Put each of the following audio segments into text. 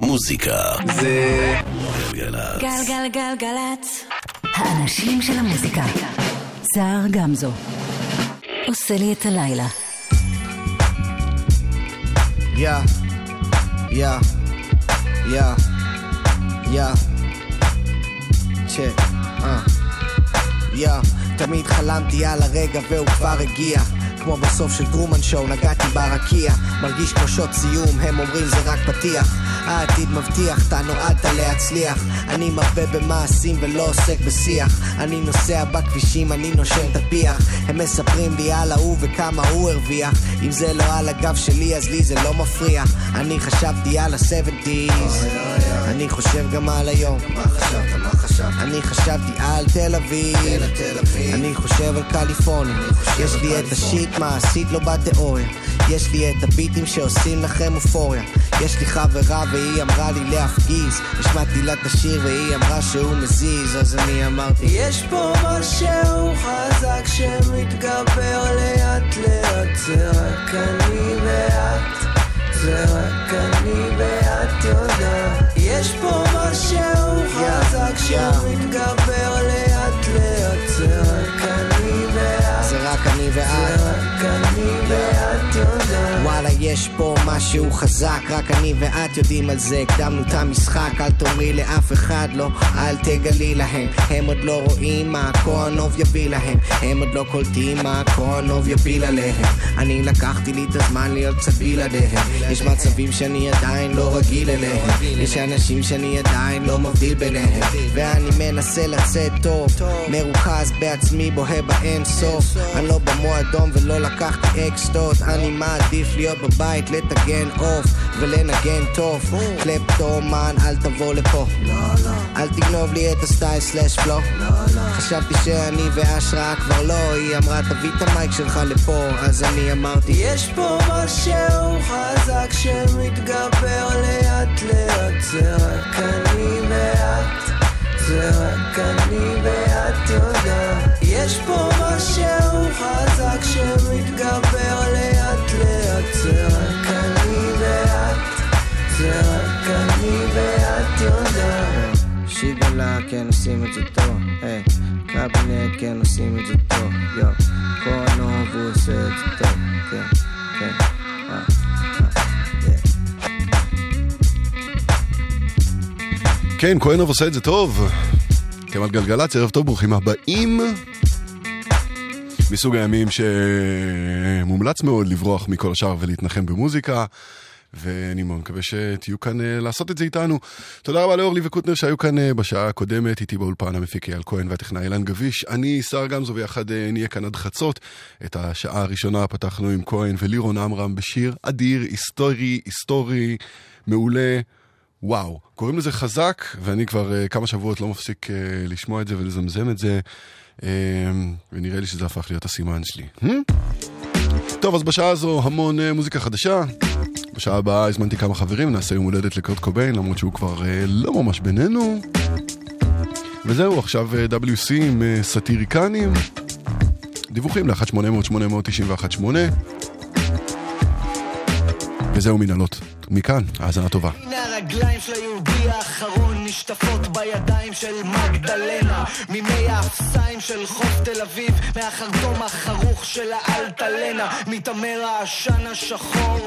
מוזיקה זה גלגלצ. גלגלגלגלצ. האנשים של המוזיקה. סער גמזו. עושה לי את הלילה. יא, יא, יא, יא, צ'ק, אה, יא, תמיד חלמתי על הרגע והוא כבר הגיע. כמו בסוף של טרומן שואו, נגעתי ברקיע מרגיש כמו שוט סיום, הם אומרים זה רק פתיח העתיד מבטיח, אתה נועדת להצליח. אני מרבה במעשים ולא עוסק בשיח. אני נוסע בכבישים, אני נושם את הפיח. הם מספרים לי על ההוא וכמה הוא הרוויח. אם זה לא על הגב שלי אז לי זה לא מפריע. אני חשבתי על ה-70's אני חושב גם על היום? אני חשבתי על תל אביב. אני חושב על קליפורניה. יש לי את השיט מעשית לא בתיאוריה. יש לי את הביטים שעושים לכם אופוריה. יש לי חברה והיא אמרה לי להפגיז. השמעתי לה את השיר והיא אמרה שהוא מזיז אז אני אמרתי יש פה משהו חזק שמתגבר לאט לאט. זה רק אני ואת זה רק אני ואת יודעת. יש פה משהו חזק שמתגבר לאט לאט. זה רק אני ואת זה רק אני זה ואת רק אני ואת יודעת וואלה יש פה משהו חזק רק אני ואת יודעים על זה. הקדמנו את המשחק אל תאמרי לאף אחד לא אל תגלי להם. הם עוד לא רואים מה הכהנוב יביא להם. הם עוד לא קולטים מה הכהנוב יפיל עליהם אני לקחתי לי את הזמן להיות קצת בלעדיהם יש מצבים שאני עדיין לא רגיל אליהם. יש אנשים שאני עדיין לא מבדיל ביניהם. ואני מנסה לצאת טוב מרוכז בעצמי בוהה באין סוף. אני לא במועדון ולא לקחתי אקסטות. אני מעדיף להיות בבית לטגן עוף ולנגן טוב. קלפטומן אל תבוא לפה. אל תגנוב לי את הסטייל סלאש פלו חשבתי שאני והשראה כבר לא. היא אמרה תביא את המייק שלך לפה. אז אני אמרתי יש פה משהו חזק שמתגבר לאט לאט זה רק אני ואת זה רק אני ואת יודעת יש פה משהו חזק שמתגבר לאט לאט זה רק אני ואת זה רק אני ואת יודעת שיגלה כן עושים את זה טוב היי קבינט כן עושים את זה טוב יו כהנוב הוא עושה את זה טוב כן כן אה, אה, yeah. כן, כהנוב עושה את זה טוב. כמעט גלגלצ, ערב טוב, ברוכים הבאים. מסוג הימים שמומלץ מאוד לברוח מכל השאר ולהתנחם במוזיקה. ואני מאוד מקווה שתהיו כאן uh, לעשות את זה איתנו. תודה רבה לאורלי וקוטנר שהיו כאן uh, בשעה הקודמת, איתי באולפן המפיק אייל כהן והטכנאי אילן גביש. אני שר גמזו ויחד uh, נהיה כאן עד חצות. את השעה הראשונה פתחנו עם כהן ולירון עמרם בשיר אדיר, היסטורי, היסטורי, מעולה. וואו, קוראים לזה חזק, ואני כבר uh, כמה שבועות לא מפסיק uh, לשמוע את זה ולזמזם את זה, ונראה לי שזה הפך להיות הסימן שלי. Hmm? טוב, אז בשעה הזו המון uh, מוזיקה חדשה. בשעה הבאה הזמנתי כמה חברים, נעשה יום הולדת לקורט קוביין, למרות שהוא כבר uh, לא ממש בינינו. וזהו, עכשיו uh, WC עם סאטיריקנים. דיווחים ל-1-800-891-8. וזהו מנהלות. מכאן, האזנה טובה. הרגליים של היהודי האחרון נשטפות בידיים של מגדלנה ממי האפסיים של חוף תל אביב מהחרטום החרוך של האלטלנה. מתעמר העשן השחור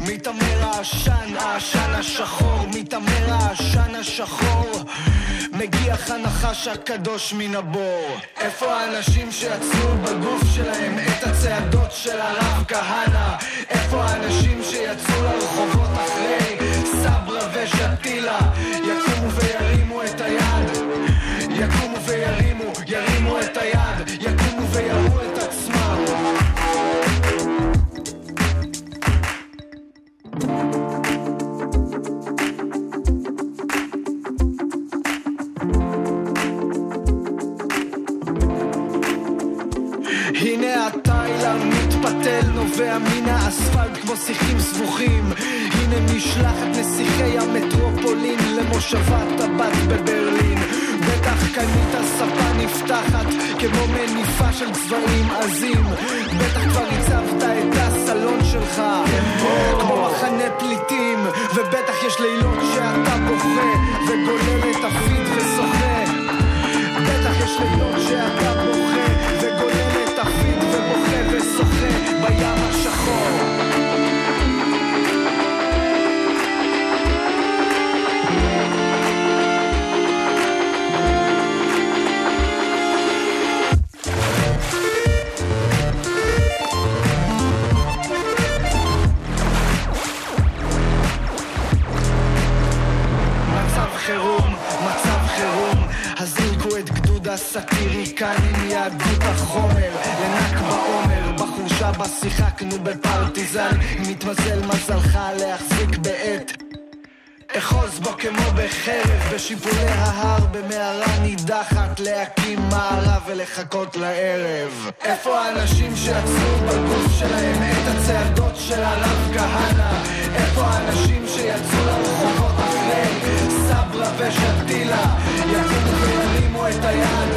מתעמר העשן, העשן השחור מתעמר העשן השחור. מגיח הנחש הקדוש מן הבור. איפה האנשים שיצרו בגוף שלהם את הצעדות של הרב כהנא? איפה האנשים שיצאו לרחובות אחרי ושתילה יקומו וירימו את היד. יקומו וירימו, ירימו את היד. יקומו ויראו את עצמם. הנה התאילנד מתפתל נובע מן האספלט כמו שיחים סבוכים הנה משלחת נסיכי המטרופולין למושבת הבת בברלין. בטח קנית ספה נפתחת כמו מניפה של צבעים עזים. בטח כבר הצבת את הסלון שלך כמו מחנה פליטים ובטח יש לילות שאתה בוכה וגולל את הפיד ושוחה בטח יש לילות שאתה בוכה וגולל את הפיד ובוכה ושוחה בים השחור. הסאטירי כאן עם יהדות החומר. לנק בעומר בחורשה בה שיחקנו בפרטיזן. אם יתמזל מזלך להחזיק בעט. אחוז בו כמו בחרב בשיפולי ההר במערה נידחת להקים מערה ולחכות לערב. איפה האנשים שעצרו בגוף שלהם את הצעדות של הרב כהנא? איפה האנשים שיצאו לרחובות אחרי רבש הטילה יקומו וירימו את היד.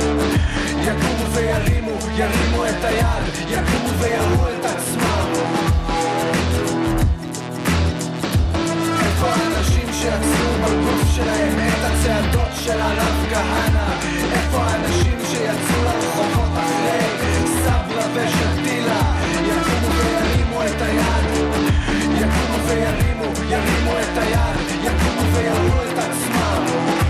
יקומו וירימו, ירימו את היד. יקומו ויראו את עצמם. איפה האנשים שיצרו בגוף שלהם את הצעדות של הרב כהנא? איפה האנשים שיצאו לרחובות אחרי סברה ושתילה? יקומו וירימו את היד. יקומו וירימו, ירימו את היד. jak to ja tak smało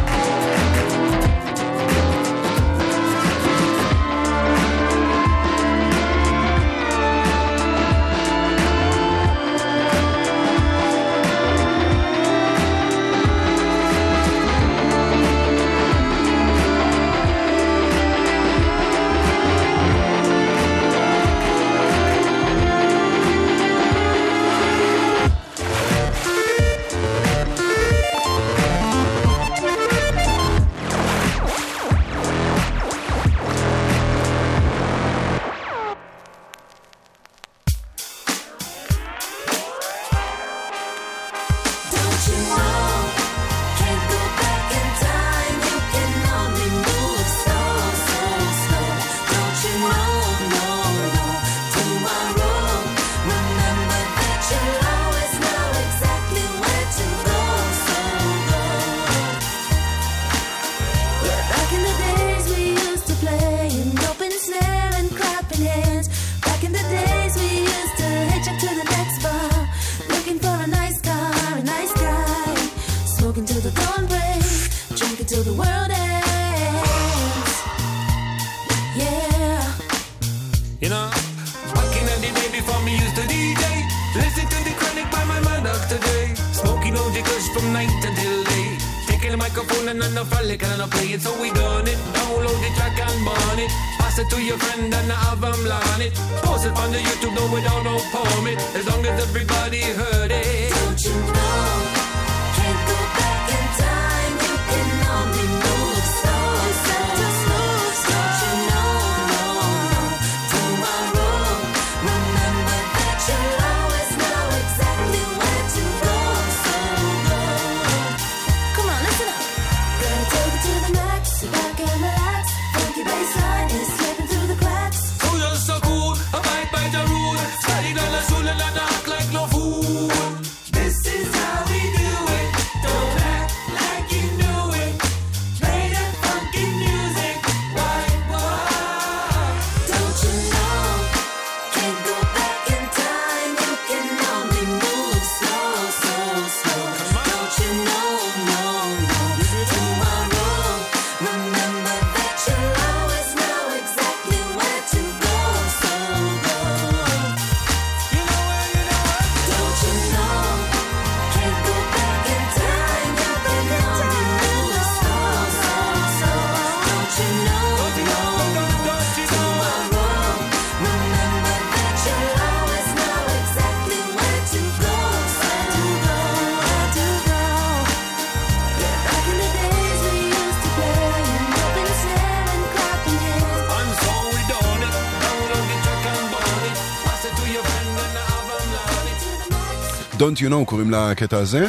Don't You Know קוראים לקטע הזה.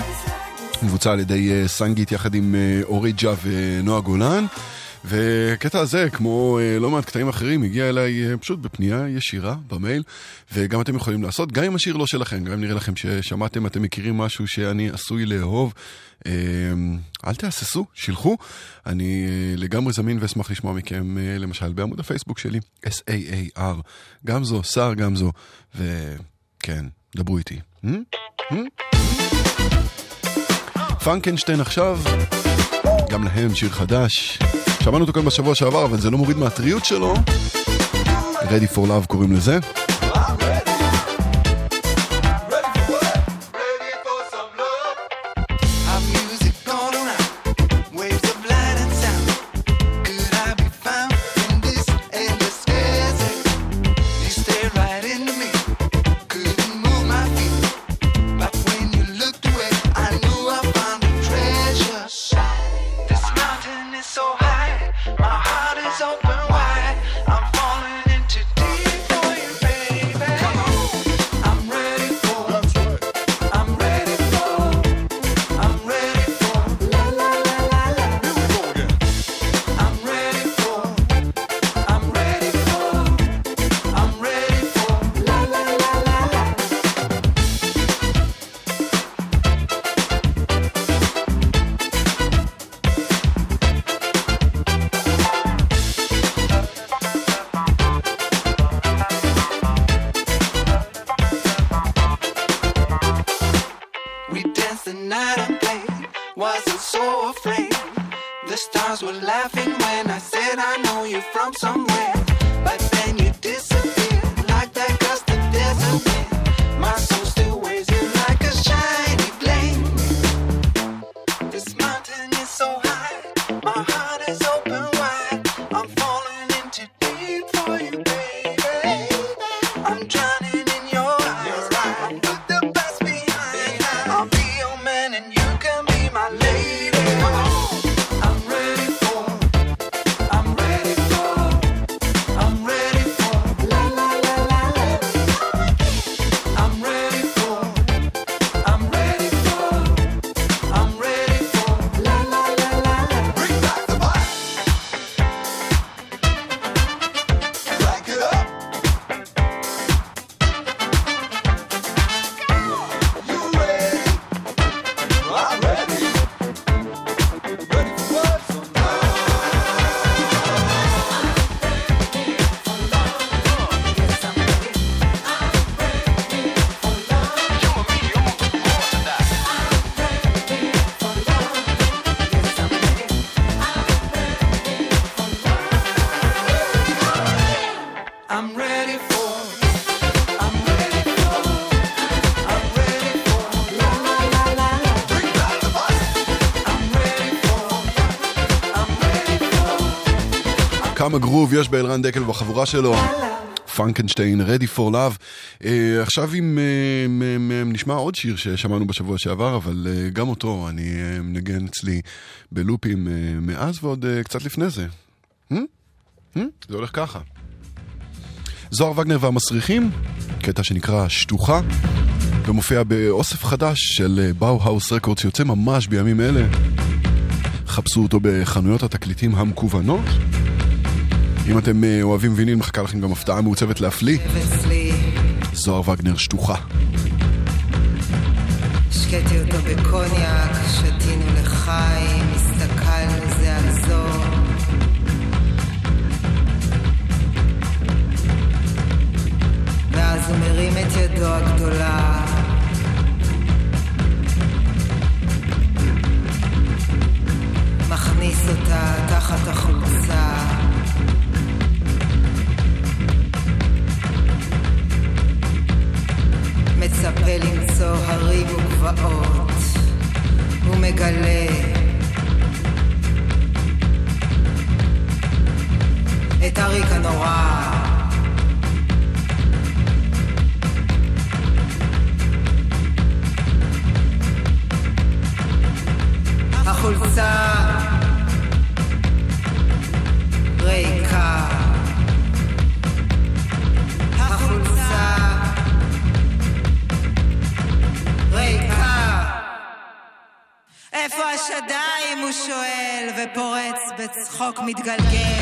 מבוצע על ידי אה, סנגית יחד עם אה, אורי ג'ה ונועה גולן. והקטע הזה, כמו אה, לא מעט קטעים אחרים, הגיע אליי פשוט בפנייה ישירה במייל, וגם אתם יכולים לעשות, גם אם השיר לא שלכם, גם אם נראה לכם ששמעתם, אתם מכירים משהו שאני עשוי לאהוב, אמ, אל תהססו, שילחו. אני לגמרי זמין ואשמח לשמוע מכם, למשל, בעמוד הפייסבוק שלי, S-A-A-R, גם זו, שר, גם זו, וכן, דברו איתי. Hmm? פרנקנשטיין עכשיו, גם להם שיר חדש. שמענו אותו כאן בשבוע שעבר, אבל זה לא מוריד מהטריות שלו. Ready for Love קוראים לזה. כמה גרוב יש באלרן דקל ובחבורה שלו. פרנקנשטיין, Ready for Love. Uh, עכשיו אם uh, מ- מ- נשמע עוד שיר ששמענו בשבוע שעבר, אבל uh, גם אותו אני uh, מנגן אצלי בלופים uh, מאז ועוד uh, קצת לפני זה. Hmm? Hmm? זה הולך ככה. זוהר וגנר והמסריחים, קטע שנקרא שטוחה, ומופיע באוסף חדש של באו-האוס רקורד שיוצא ממש בימים אלה. חפשו אותו בחנויות התקליטים המקוונות. אם אתם אה, אוהבים ויניל, מחכה לכם גם הפתעה מעוצבת להפליא. זוהר וגנר שטוחה. השקיתי אותו בקוניאק, שתינו לחיים, הסתכלנו זה על זו. ואז הוא מרים את ידו הגדולה. מכניס אותה תחת החולצה. וגבעות, הוא מגלה את אריק הנורא. החולצה איפה השדיים? הוא שואל, ופורץ בצחוק מתגלגל.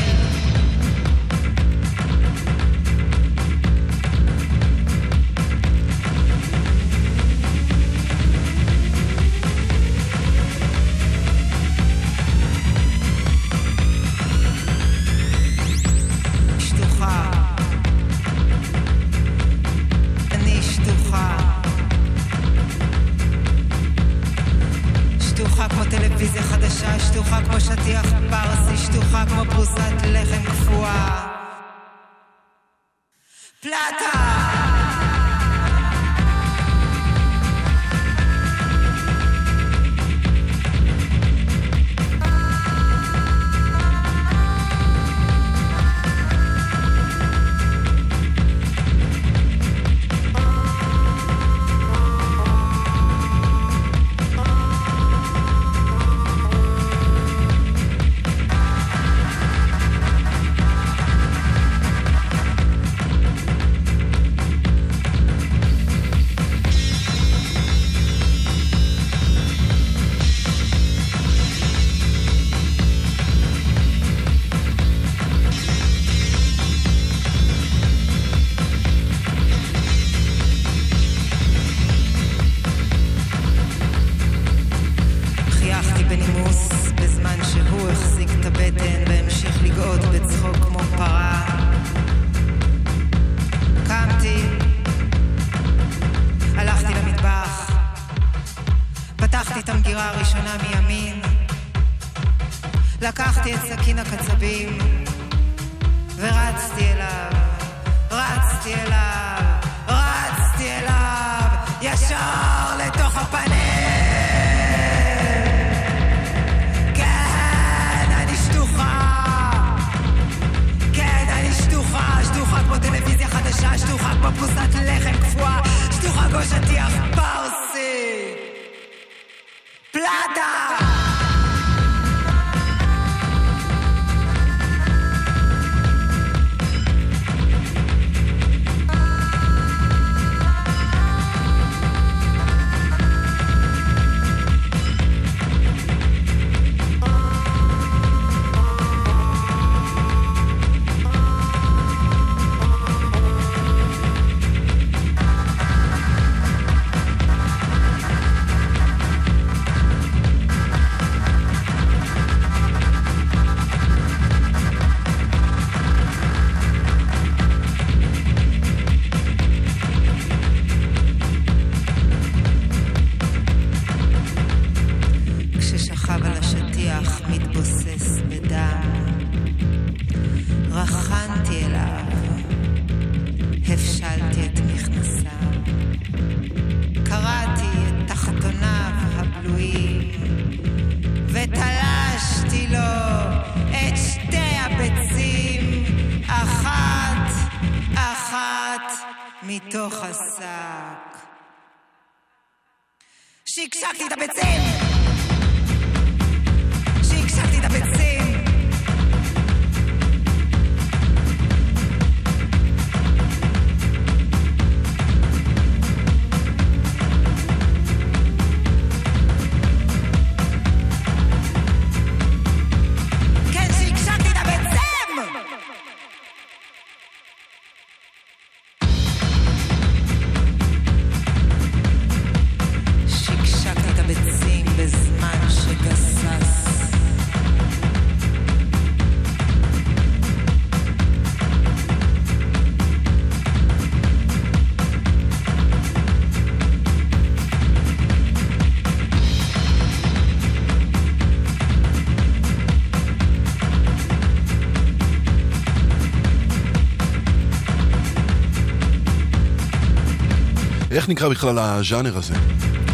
איך נקרא בכלל הז'אנר הזה?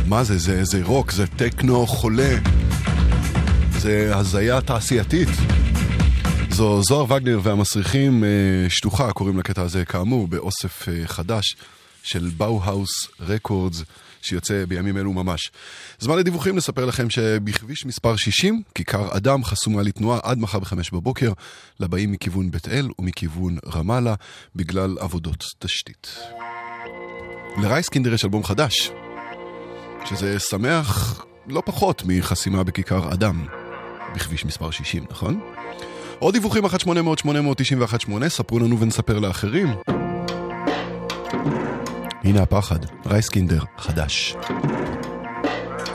מה זה? זה, זה רוק, זה טכנו חולה, זה הזיה תעשייתית. זו זוהר וגנר והמסריחים אה, שטוחה, קוראים לקטע הזה כאמור, באוסף אה, חדש של באו-האוס רקורדס, שיוצא בימים אלו ממש. זמן לדיווחים לספר לכם שבכביש מספר 60, כיכר אדם חסומה לתנועה עד מחר בחמש בבוקר, לבאים מכיוון בית אל ומכיוון רמאללה, בגלל עבודות תשתית. לרייסקינדר יש אלבום חדש, שזה שמח לא פחות מחסימה בכיכר אדם, בכביש מספר 60, נכון? עוד דיווחים 1-800-891-8, ספרו לנו ונספר לאחרים. הנה הפחד, רייסקינדר חדש.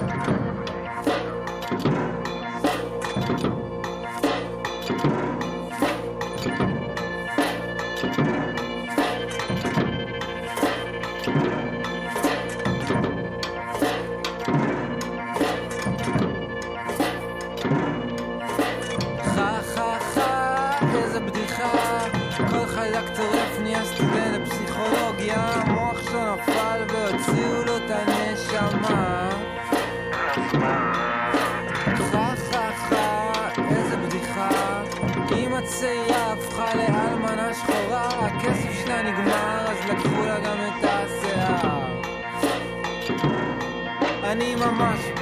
thank you my mind.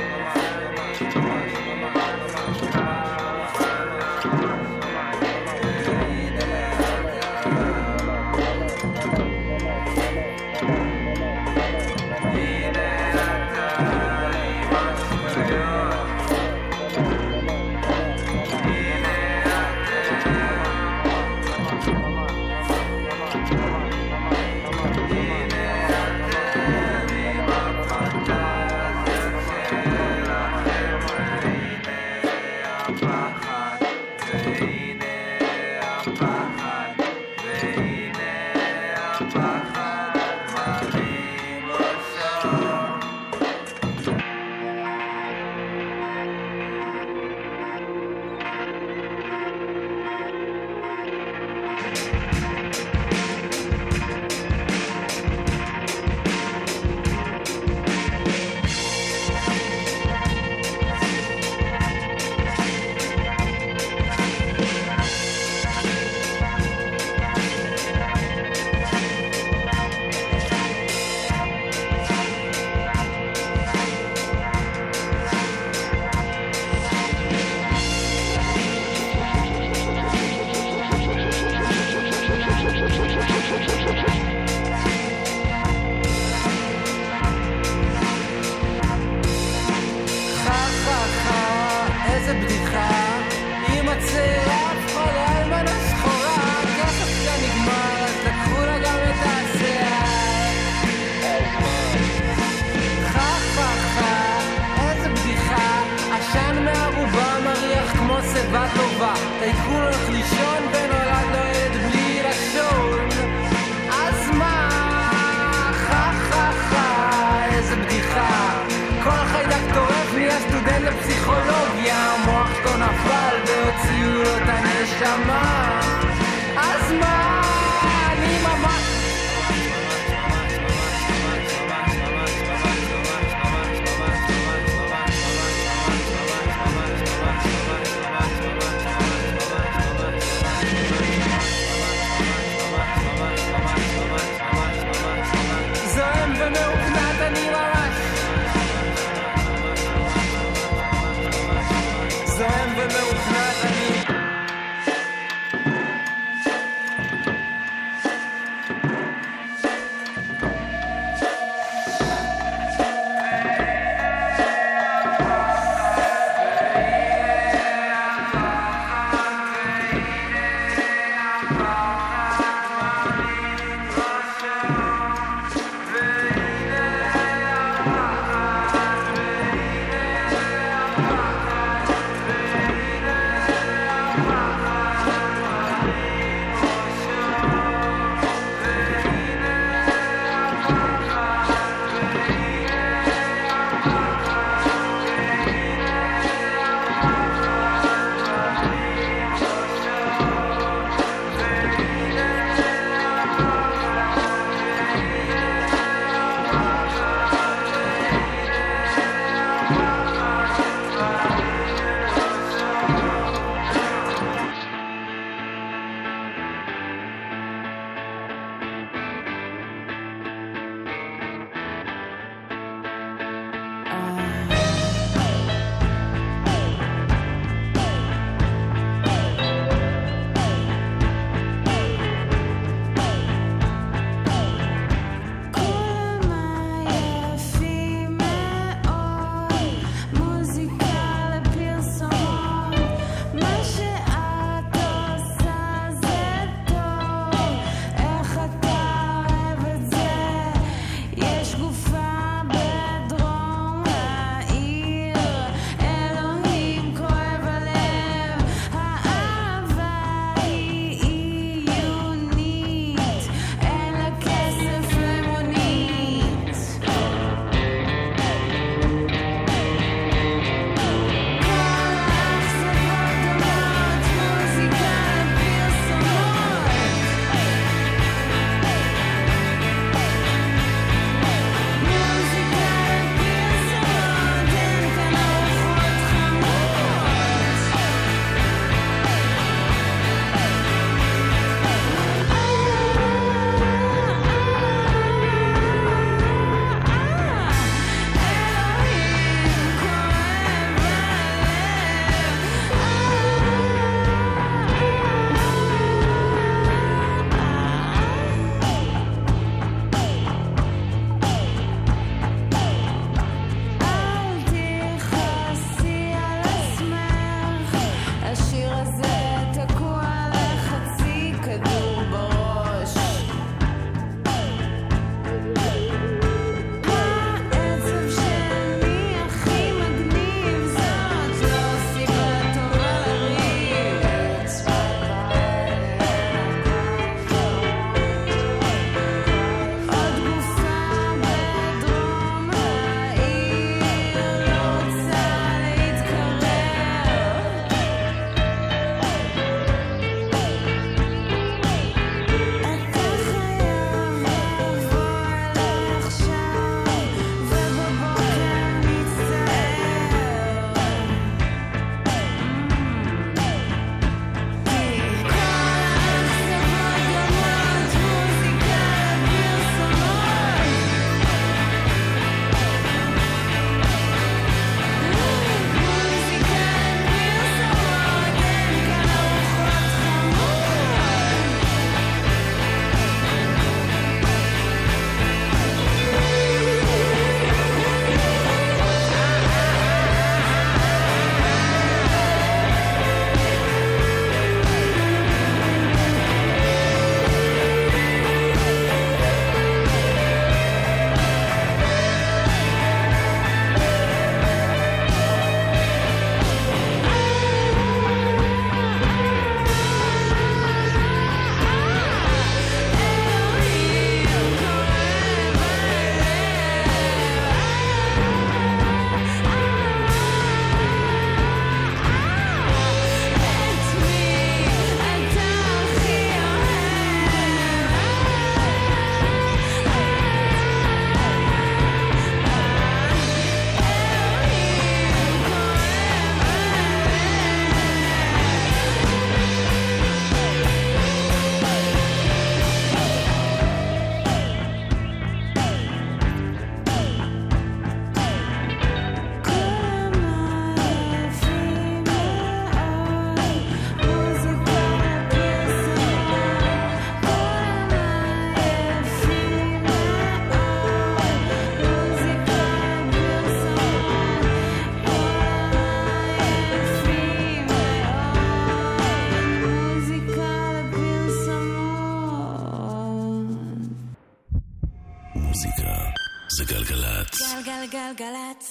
גלגלצ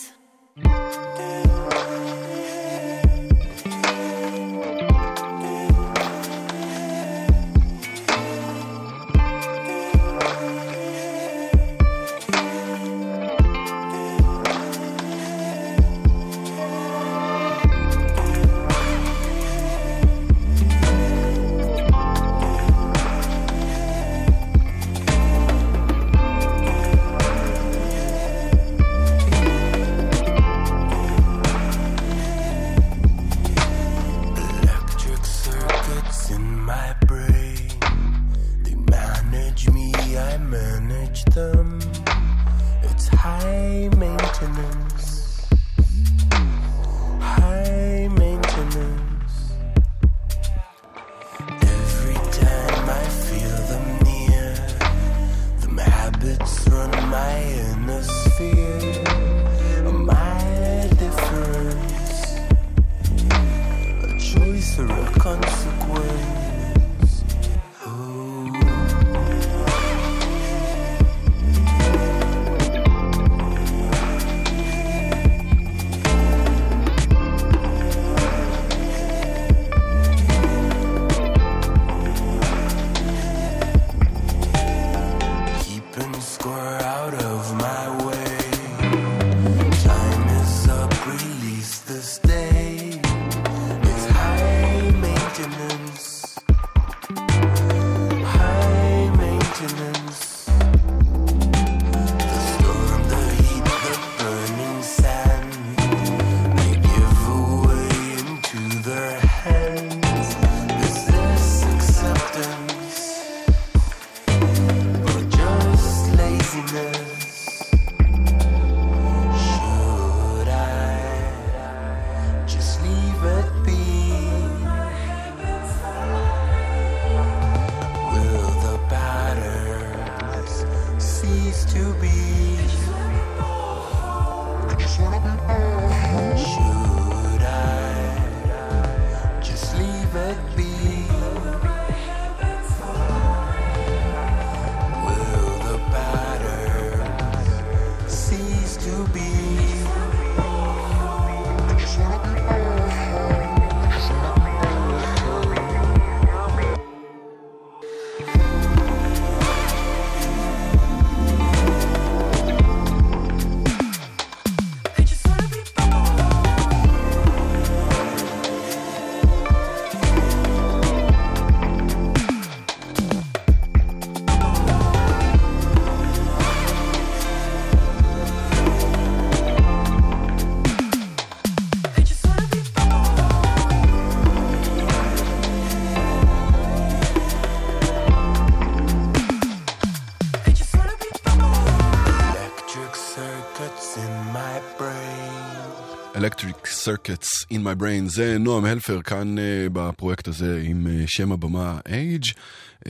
Circuits in my brain, זה נועם הלפר כאן uh, בפרויקט הזה עם uh, שם הבמה Age, uh,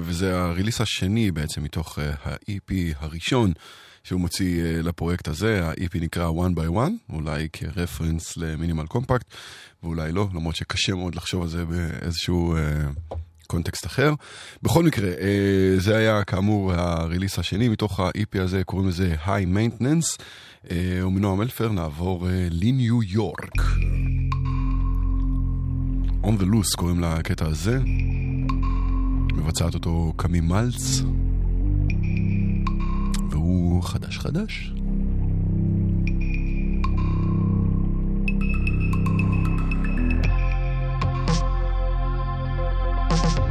וזה הריליס השני בעצם מתוך uh, ה-EP הראשון שהוא מוציא uh, לפרויקט הזה, ה-EP נקרא One by One, אולי כרפרנס למינימל קומפקט, ואולי לא, למרות שקשה מאוד לחשוב על זה באיזשהו... Uh, קונטקסט אחר. בכל מקרה, זה היה כאמור הריליס השני מתוך ה-EP הזה, קוראים לזה High Maintenance, ומנועם אלפר נעבור אה, לניו יורק. On the Loose קוראים לקטע הזה, מבצעת אותו קמי מלץ, והוא חדש חדש. Morning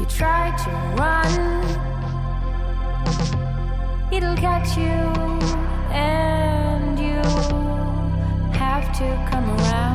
you try to run, it'll catch you and you have to come around.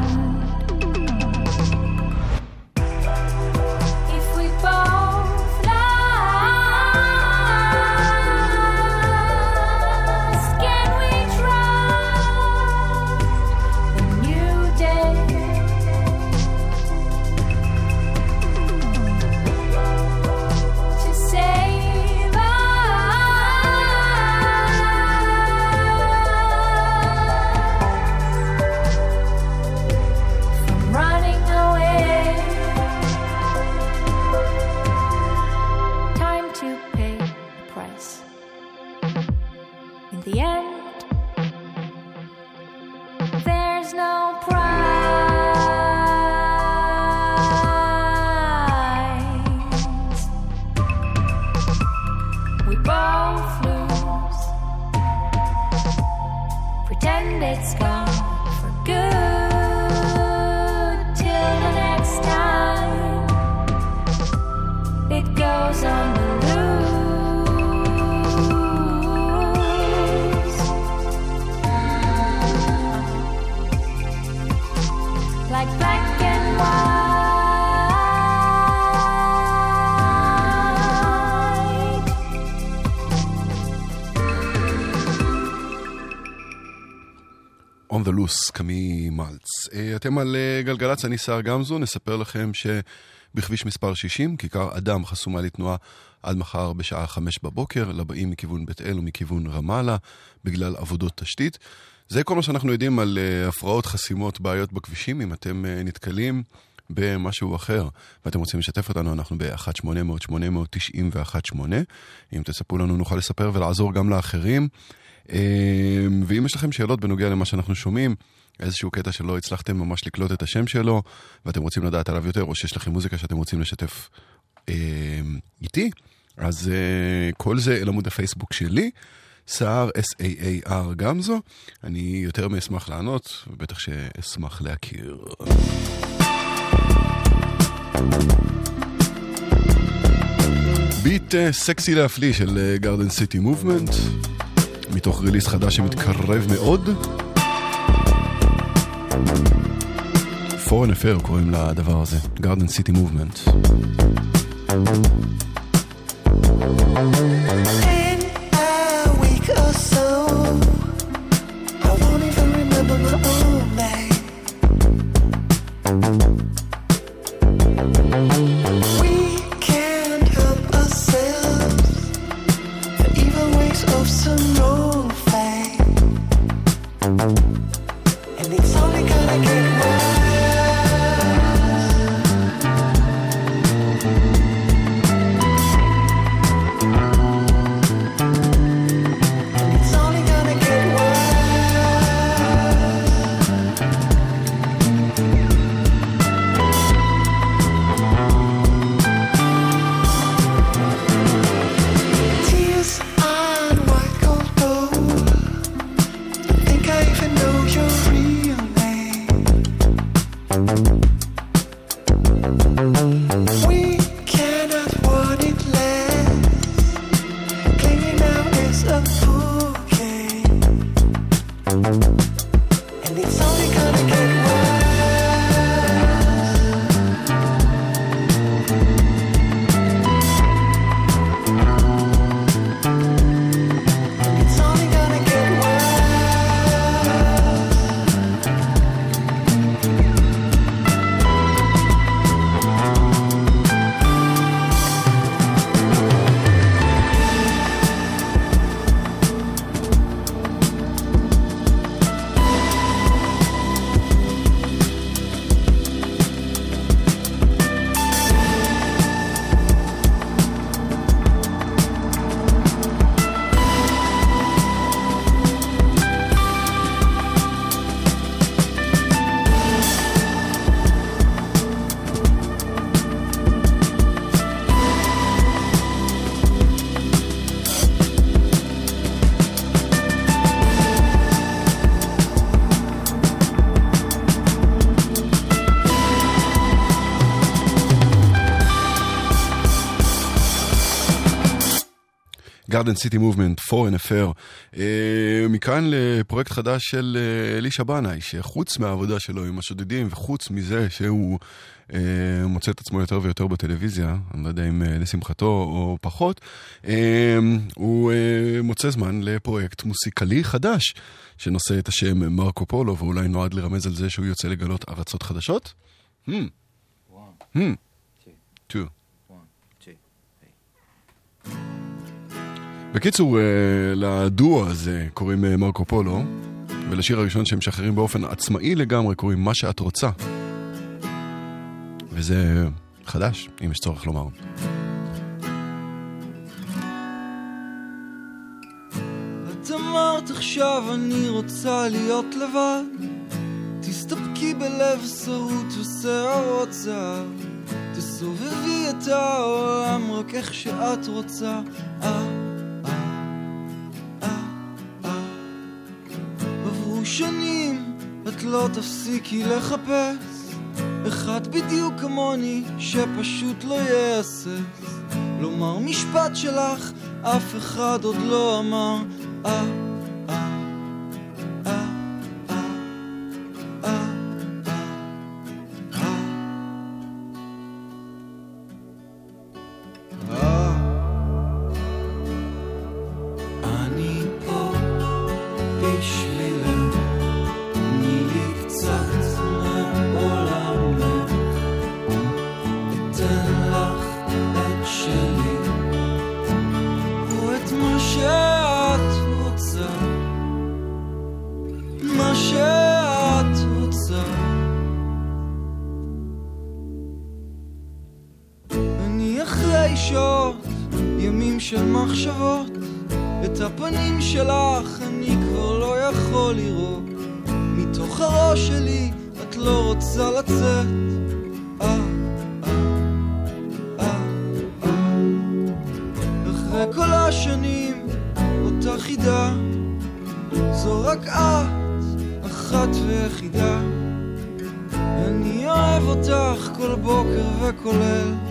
Loose, קמי מלץ. אה, אתם על אה, גלגלצ, אני סער גמזו, נספר לכם שבכביש מספר 60, כיכר אדם חסומה לתנועה עד מחר בשעה 5 בבוקר, לבאים מכיוון בית אל ומכיוון רמאללה, בגלל עבודות תשתית. זה כל מה שאנחנו יודעים על אה, הפרעות, חסימות, בעיות בכבישים. אם אתם נתקלים במשהו אחר ואתם רוצים לשתף אותנו, אנחנו ב-1-800-891-8. אם תספרו לנו, נוכל לספר ולעזור גם לאחרים. אה, ואם יש לכם שאלות בנוגע למה שאנחנו שומעים, איזשהו קטע שלא הצלחתם ממש לקלוט את השם שלו, ואתם רוצים לדעת עליו יותר, או שיש לכם מוזיקה שאתם רוצים לשתף אה, איתי, אז אה, כל זה אל עמוד הפייסבוק שלי, סער, S-A-A-R גמזו. אני יותר מאשמח לענות, ובטח שאשמח להכיר. ביט אה, סקסי להפליא של גרדן סיטי מובמנט, מתוך ריליס חדש שמתקרב מאוד. פורן אפר קוראים לדבר הזה, גרדן סיטי מובמנט. Garden City Movement, Foreign Affair. אה, מכאן לפרויקט חדש של אה, אלישע בנאי, שחוץ מהעבודה שלו עם השודדים, וחוץ מזה שהוא אה, מוצא את עצמו יותר ויותר בטלוויזיה, אני לא יודע אם אה, לשמחתו או פחות, אה, הוא אה, מוצא זמן לפרויקט מוסיקלי חדש, שנושא את השם מרקו פולו, ואולי נועד לרמז על זה שהוא יוצא לגלות ארצות חדשות? Hmm. Hmm. two. בקיצור, אה, לדואו הזה קוראים אה, מרקו פולו, ולשיר הראשון שהם משחררים באופן עצמאי לגמרי קוראים מה שאת רוצה. וזה חדש, אם יש צורך לומר. את אמרת עכשיו אני רוצה להיות לבד תסתפקי בלב שרוט ושערות זהב תסובבי את העולם רק איך שאת רוצה אה, שנים את לא תפסיקי לחפש. אחד בדיוק כמוני שפשוט לא יהסס. לומר משפט שלך אף אחד עוד לא אמר. אה, שעות, ימים של מחשבות, את הפנים שלך אני כבר לא יכול לראות. מתוך הראש שלי את לא רוצה לצאת. אה, אה, אה, אה. אחרי כל השנים, אותה חידה, זו רק את, אחת ויחידה. אני אוהב אותך כל בוקר.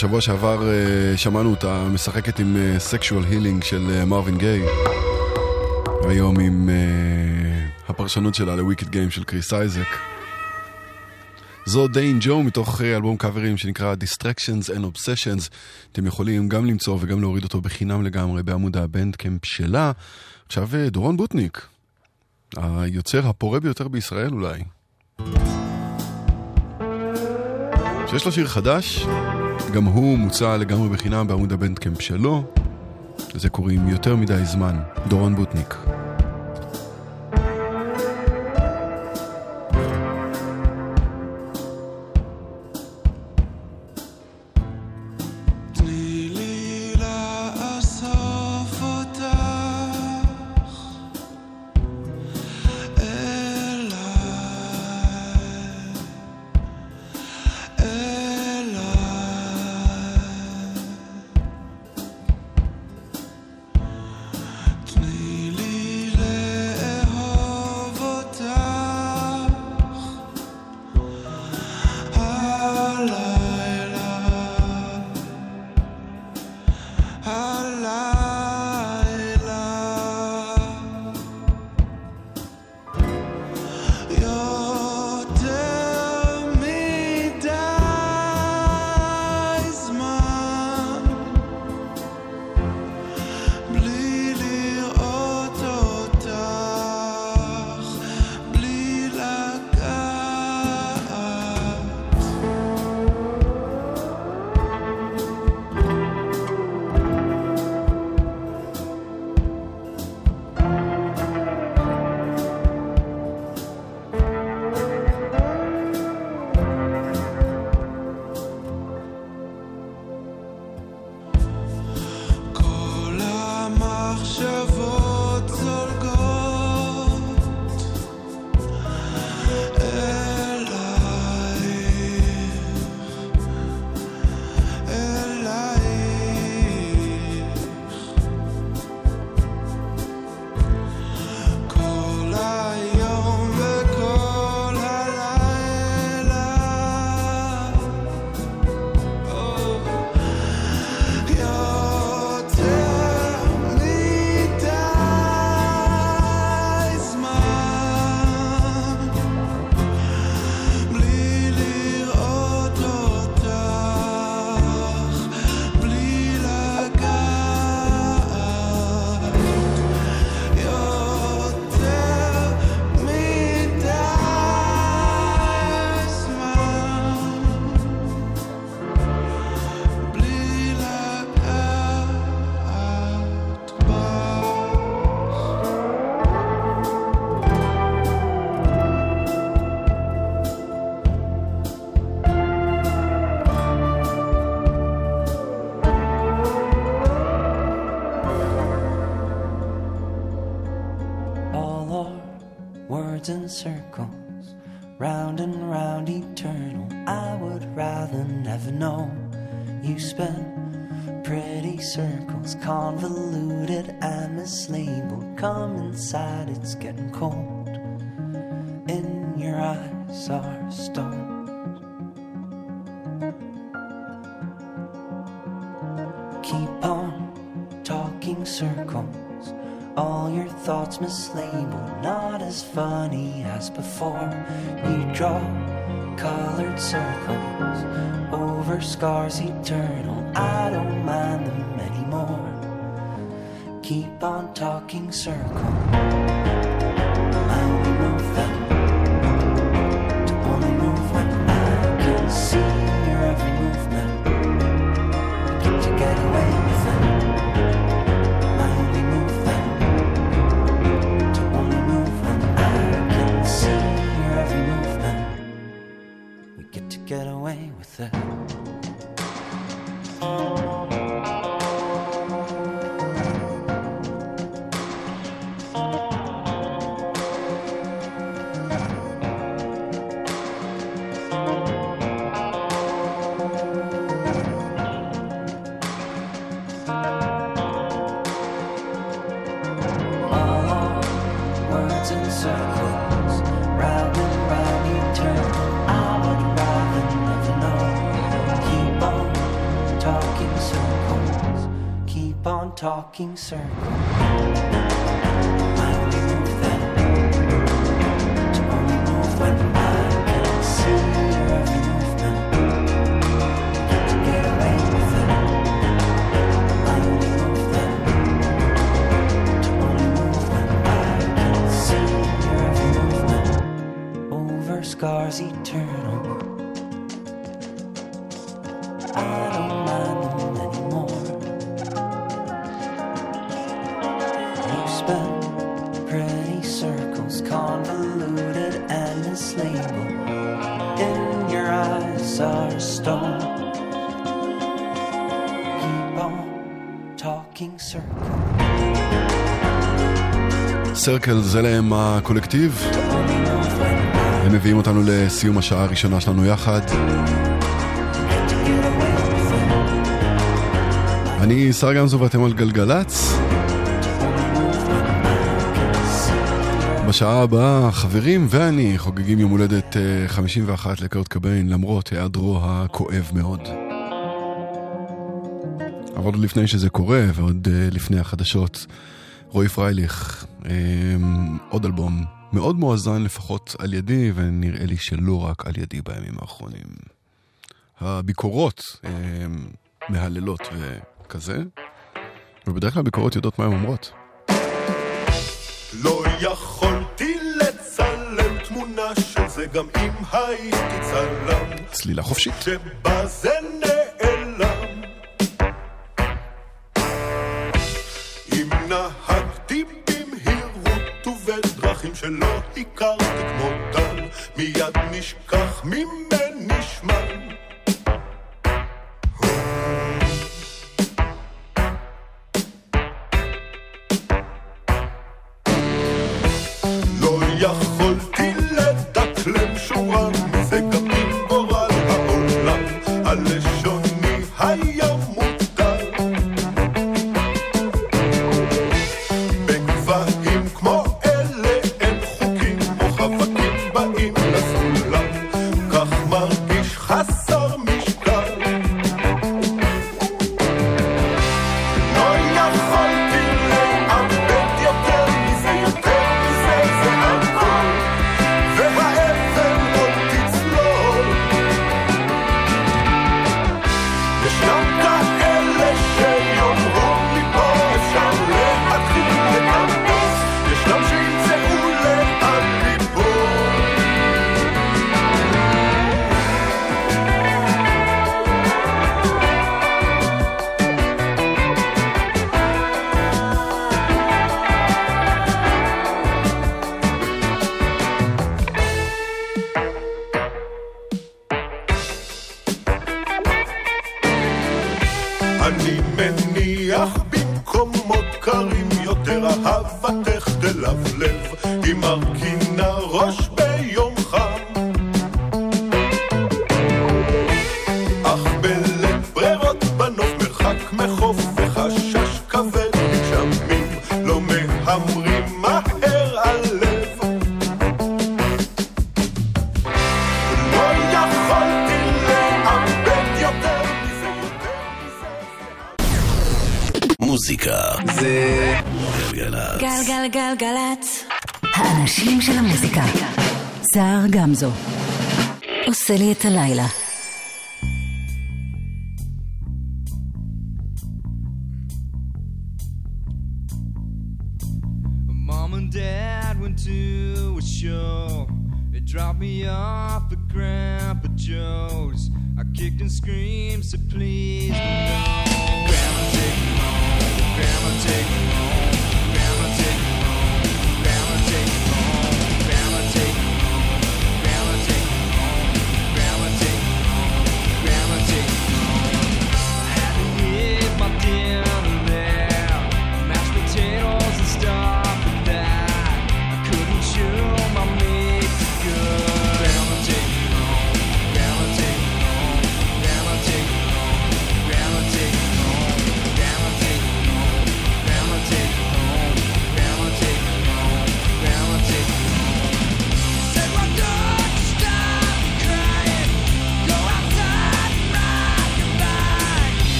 בשבוע שעבר אה, שמענו אותה משחקת עם אה, Sexual Healing של אה, מרווין גיי. והיום עם אה, הפרשנות שלה לוויקד גיים של קריס אייזק. זו דיין ג'ו מתוך אה, אלבום קאברים שנקרא Distractions and Obsessions. אתם יכולים גם למצוא וגם להוריד אותו בחינם לגמרי בעמוד הבנדקמפ שלה. עכשיו אה, דורון בוטניק, היוצר הפורה ביותר בישראל אולי. שיש לו שיר חדש, גם הוא מוצע לגמרי בחינם בעמוד הבנדקמפ שלו. לזה קוראים יותר מדי זמן, דורון בוטניק. Words in circles, round and round eternal. I would rather never know. You spin pretty circles, convoluted and mislabeled. Come inside, it's getting cold. In your eyes are stones. Keep on talking circles. All your thoughts mislabeled, not as as before. You draw colored circles over scars eternal. I don't mind them anymore. Keep on talking circles. walking circle. סרקל זה להם הקולקטיב. הם מביאים אותנו לסיום השעה הראשונה שלנו יחד. אני שר גמזו ואתם על גלגלצ. בשעה הבאה חברים ואני חוגגים יום הולדת אה, 51 לקרט קביין למרות היעדרו הכואב מאוד. אבל עוד לפני שזה קורה ועוד אה, לפני החדשות, רועי פרייליך, אה, עוד אלבום מאוד מואזן לפחות על ידי ונראה לי שלא רק על ידי בימים האחרונים. הביקורות אה, מהללות וכזה, ובדרך כלל הביקורות יודעות מה הן אומרות. לא יכולתי לצלם תמונה של זה גם אם הייתי צלם צלילה חופשית. שבה זה ובדרכים שלא הכרתי כמותן מיד נשכח ממני שמן מוזיקה זה גלגלצ. גלגלגלגלצ. האנשים של המוזיקה. סער גמזו. עושה לי את הלילה. Mom and Dad went to a show. They dropped me off at Grandpa Joe's. I kicked and screamed, said please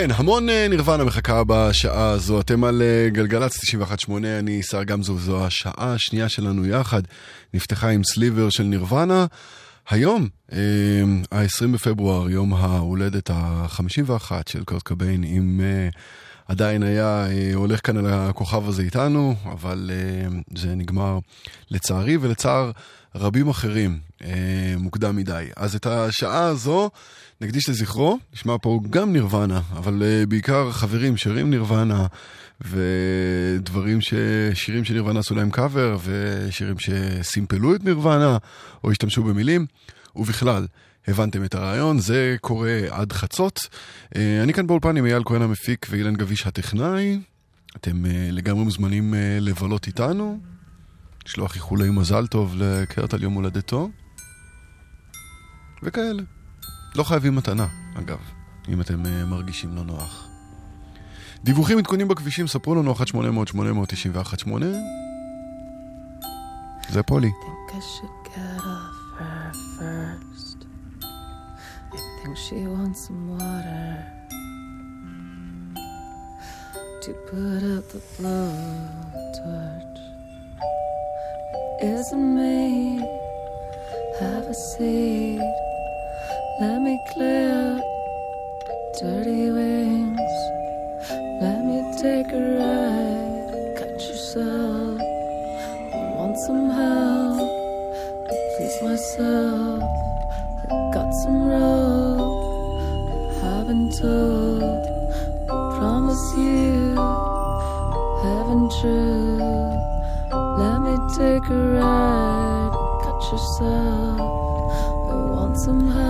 כן, המון אה, נירוונה מחכה בשעה הזו. אתם על אה, גלגלצ 91.8, אני שר גמזו, זו השעה השנייה שלנו יחד. נפתחה עם סליבר של נירוונה. היום, ה-20 בפברואר, יום ההולדת ה-51 של קורט קוביין, אם אה, עדיין היה אה, הולך כאן על הכוכב הזה איתנו, אבל אה, זה נגמר לצערי ולצער רבים אחרים אה, מוקדם מדי. אז את השעה הזו נקדיש לזכרו, נשמע פה גם נירוונה, אבל uh, בעיקר חברים שרים נירוונה, ודברים ש... שירים של נירוונה עשו להם קאבר, ושירים שסימפלו את נירוונה, או השתמשו במילים, ובכלל. הבנתם את הרעיון, זה קורה עד חצות. Uh, אני כאן באולפן עם אייל כהן המפיק ואילן גביש הטכנאי. אתם uh, לגמרי מוזמנים uh, לבלות איתנו, לשלוח איחולי מזל טוב לקרט על יום הולדתו, וכאלה. לא חייבים מתנה, אגב, אם אתם uh, מרגישים לא נוח. דיווחים עדכונים בכבישים, ספרו לנו 1 800 891 8 זה פולי. Mm. To put out the blowtorch. Isn't me? Have a seat. Let me clear dirty wings. Let me take a ride. Cut yourself. I want some help. Please myself. I got some rope. Haven't told. Promise you. Heaven true. Let me take a ride. Cut yourself. I want some help.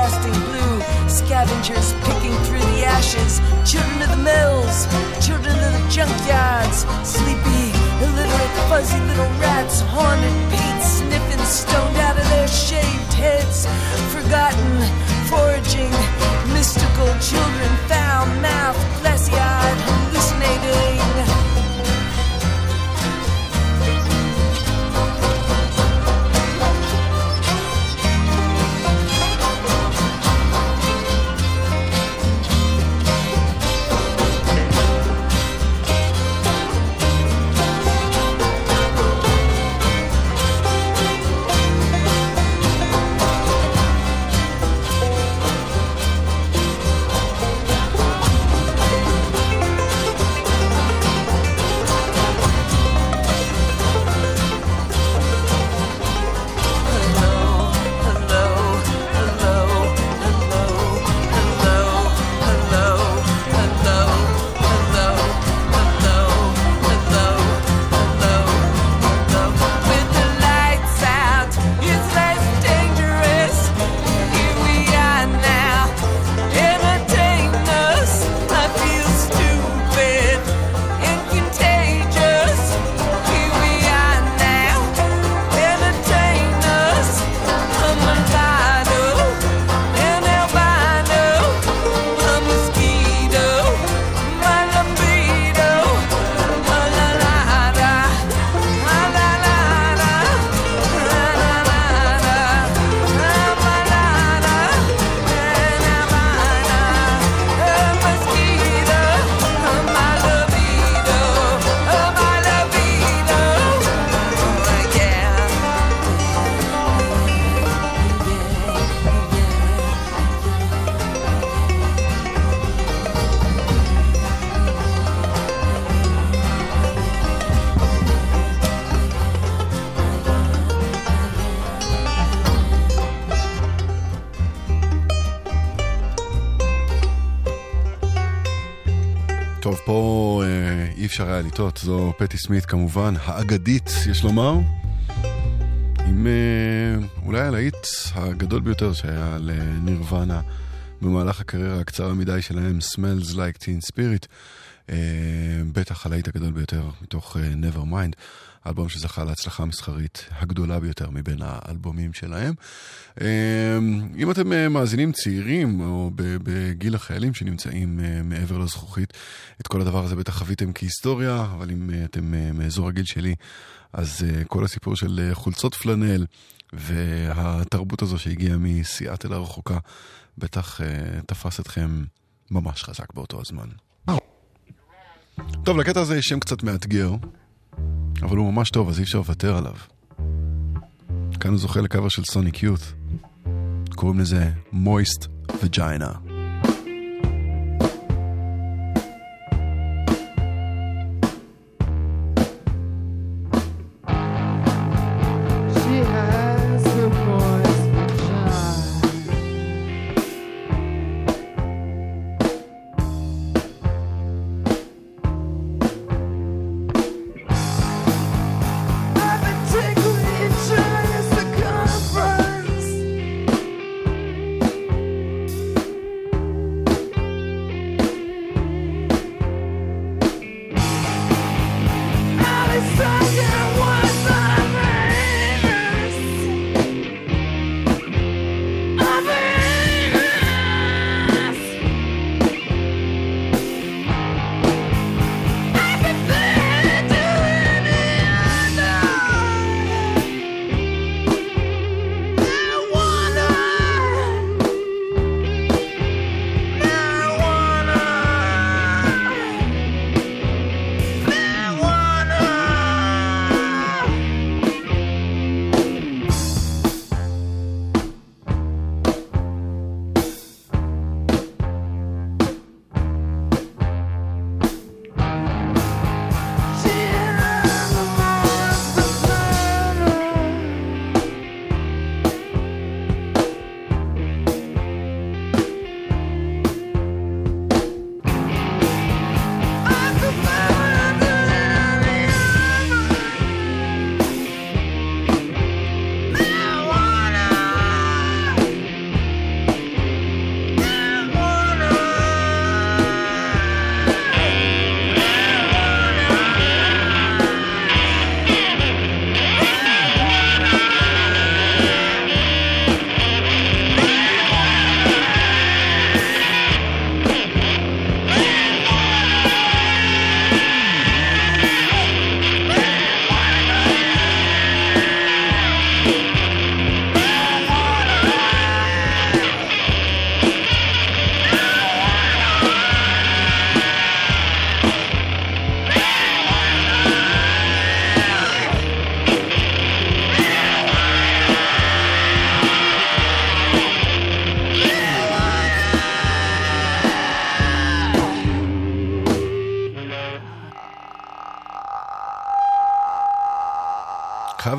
everlasting blue. Scavengers picking through the ashes. Children of the mills, children of the junkyards. Sleepy, illiterate, fuzzy little rats. Haunted paint sniffing, stoned out of their shaved heads. Forgotten, foraging, mystical children. Foul mouth, glassy eyed, hallucinating. לטעות, זו פטי סמית כמובן, האגדית, יש לומר. עם אה, אולי הלהיט הגדול ביותר שהיה לנירוונה במהלך הקריירה הקצרה מדי שלהם, Smells Like Teen Spirit. אה, בטח הלהיט הגדול ביותר מתוך אה, Nevermind, אלבום שזכה להצלחה המסחרית הגדולה ביותר מבין האלבומים שלהם. אה, אם אתם אה, מאזינים צעירים או בגיל החיילים שנמצאים אה, מעבר לזכוכית, את כל הדבר הזה בטח חוויתם כהיסטוריה, אבל אם אה, אתם מאזור הגיל שלי, אז כל הסיפור של חולצות פלנל והתרבות הזו שהגיעה מסיאטל הרחוקה בטח תפס אתכם ממש חזק באותו הזמן. טוב, לקטע הזה יש שם קצת מאתגר, אבל הוא ממש טוב, אז אי אפשר לוותר עליו. כאן הוא זוכה לקאבר של סוניק יוט. קוראים לזה מויסט וג'יינה.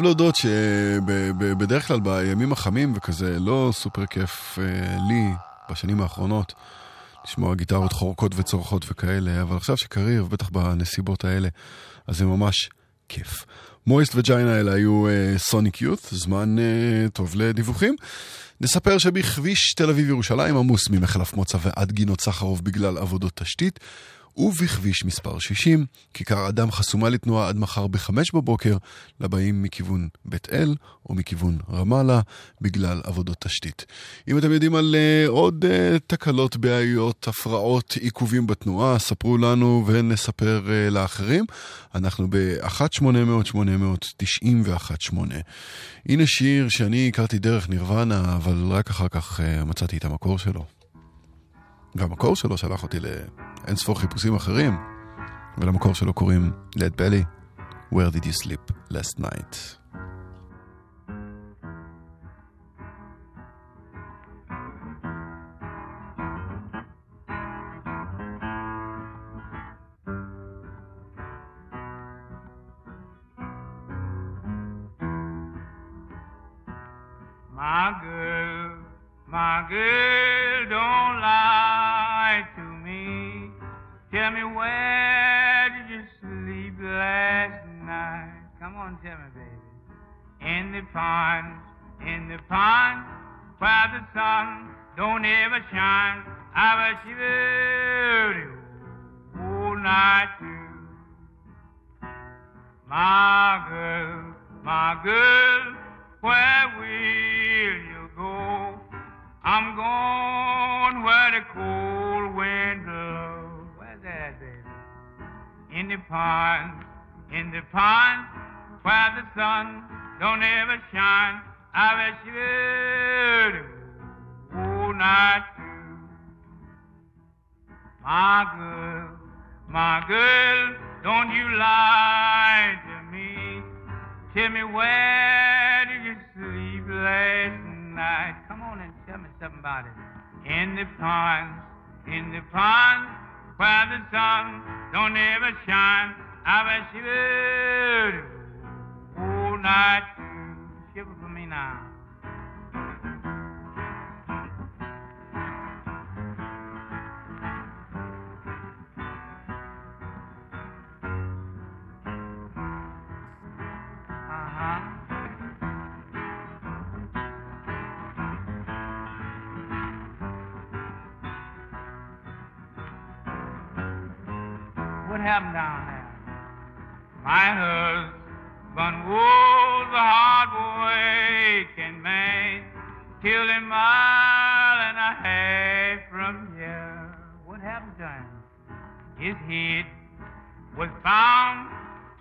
חייב להודות שבדרך כלל בימים החמים וכזה לא סופר כיף אה, לי בשנים האחרונות לשמוע גיטרות חורקות וצורחות וכאלה, אבל עכשיו שקריב, בטח בנסיבות האלה, אז זה ממש כיף. מויסט וג'יינה האלה היו סוניק uh, יוט, זמן uh, טוב לדיווחים. נספר שבכביש תל אביב-ירושלים עמוס ממחלף מוצא ועד גינות סחרוב בגלל עבודות תשתית, ובכביש מספר 60, כיכר אדם חסומה לתנועה עד מחר בחמש בבוקר לבאים מכיוון בית אל או מכיוון רמאללה בגלל עבודות תשתית. אם אתם יודעים על uh, עוד uh, תקלות, בעיות, הפרעות, עיכובים בתנועה, ספרו לנו ונספר uh, לאחרים. אנחנו ב-1-800-800-918. הנה שיר שאני הכרתי דרך נירוונה, אבל רק אחר כך uh, מצאתי את המקור שלו. והמקור שלו שלח אותי לאין ספור חיפושים אחרים, ולמקור שלו קוראים לד בלי, Where did you sleep last night? My girl, my girl, baby. In the pond, where the sun don't ever shine, I was shivering all night through. My girl, my girl, where will you go? I'm going where the cold wind blows. Where's that, baby? In the pond, in the pond, where the sun don't ever shine. I was shivering all night through. My girl, my girl, don't you lie to me. Tell me where did you sleep last night? Come on and tell me something about it. In the pond, in the pond, where the sun don't ever shine. I was shivering all night head was found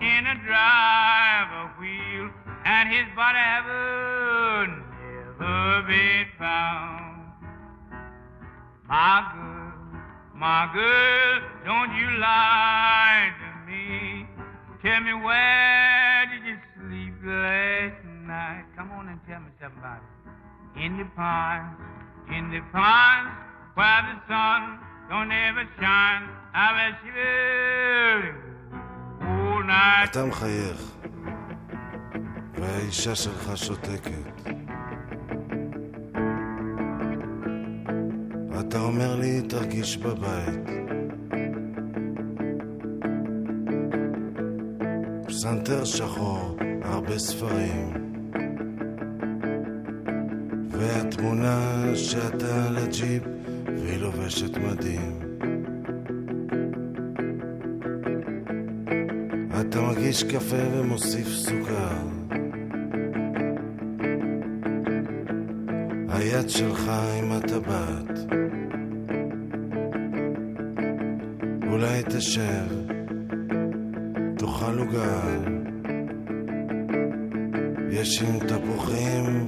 in a driver wheel, and his body haven't never been found. My girl, my girl, don't you lie to me. Tell me where did you sleep last night? Come on and tell me it. In the pond, in the pond, where the sun don't ever shine. אתה מחייך, והאישה שלך שותקת. אתה אומר לי, תרגיש בבית. פסנתר שחור, הרבה ספרים. והתמונה שאתה על הג'יפ, והיא לובשת מדים. אתה מגיש קפה ומוסיף סוכר. היד שלך עם הטבעת. אולי תשב, תאכל עוגה. יש עם תפוחים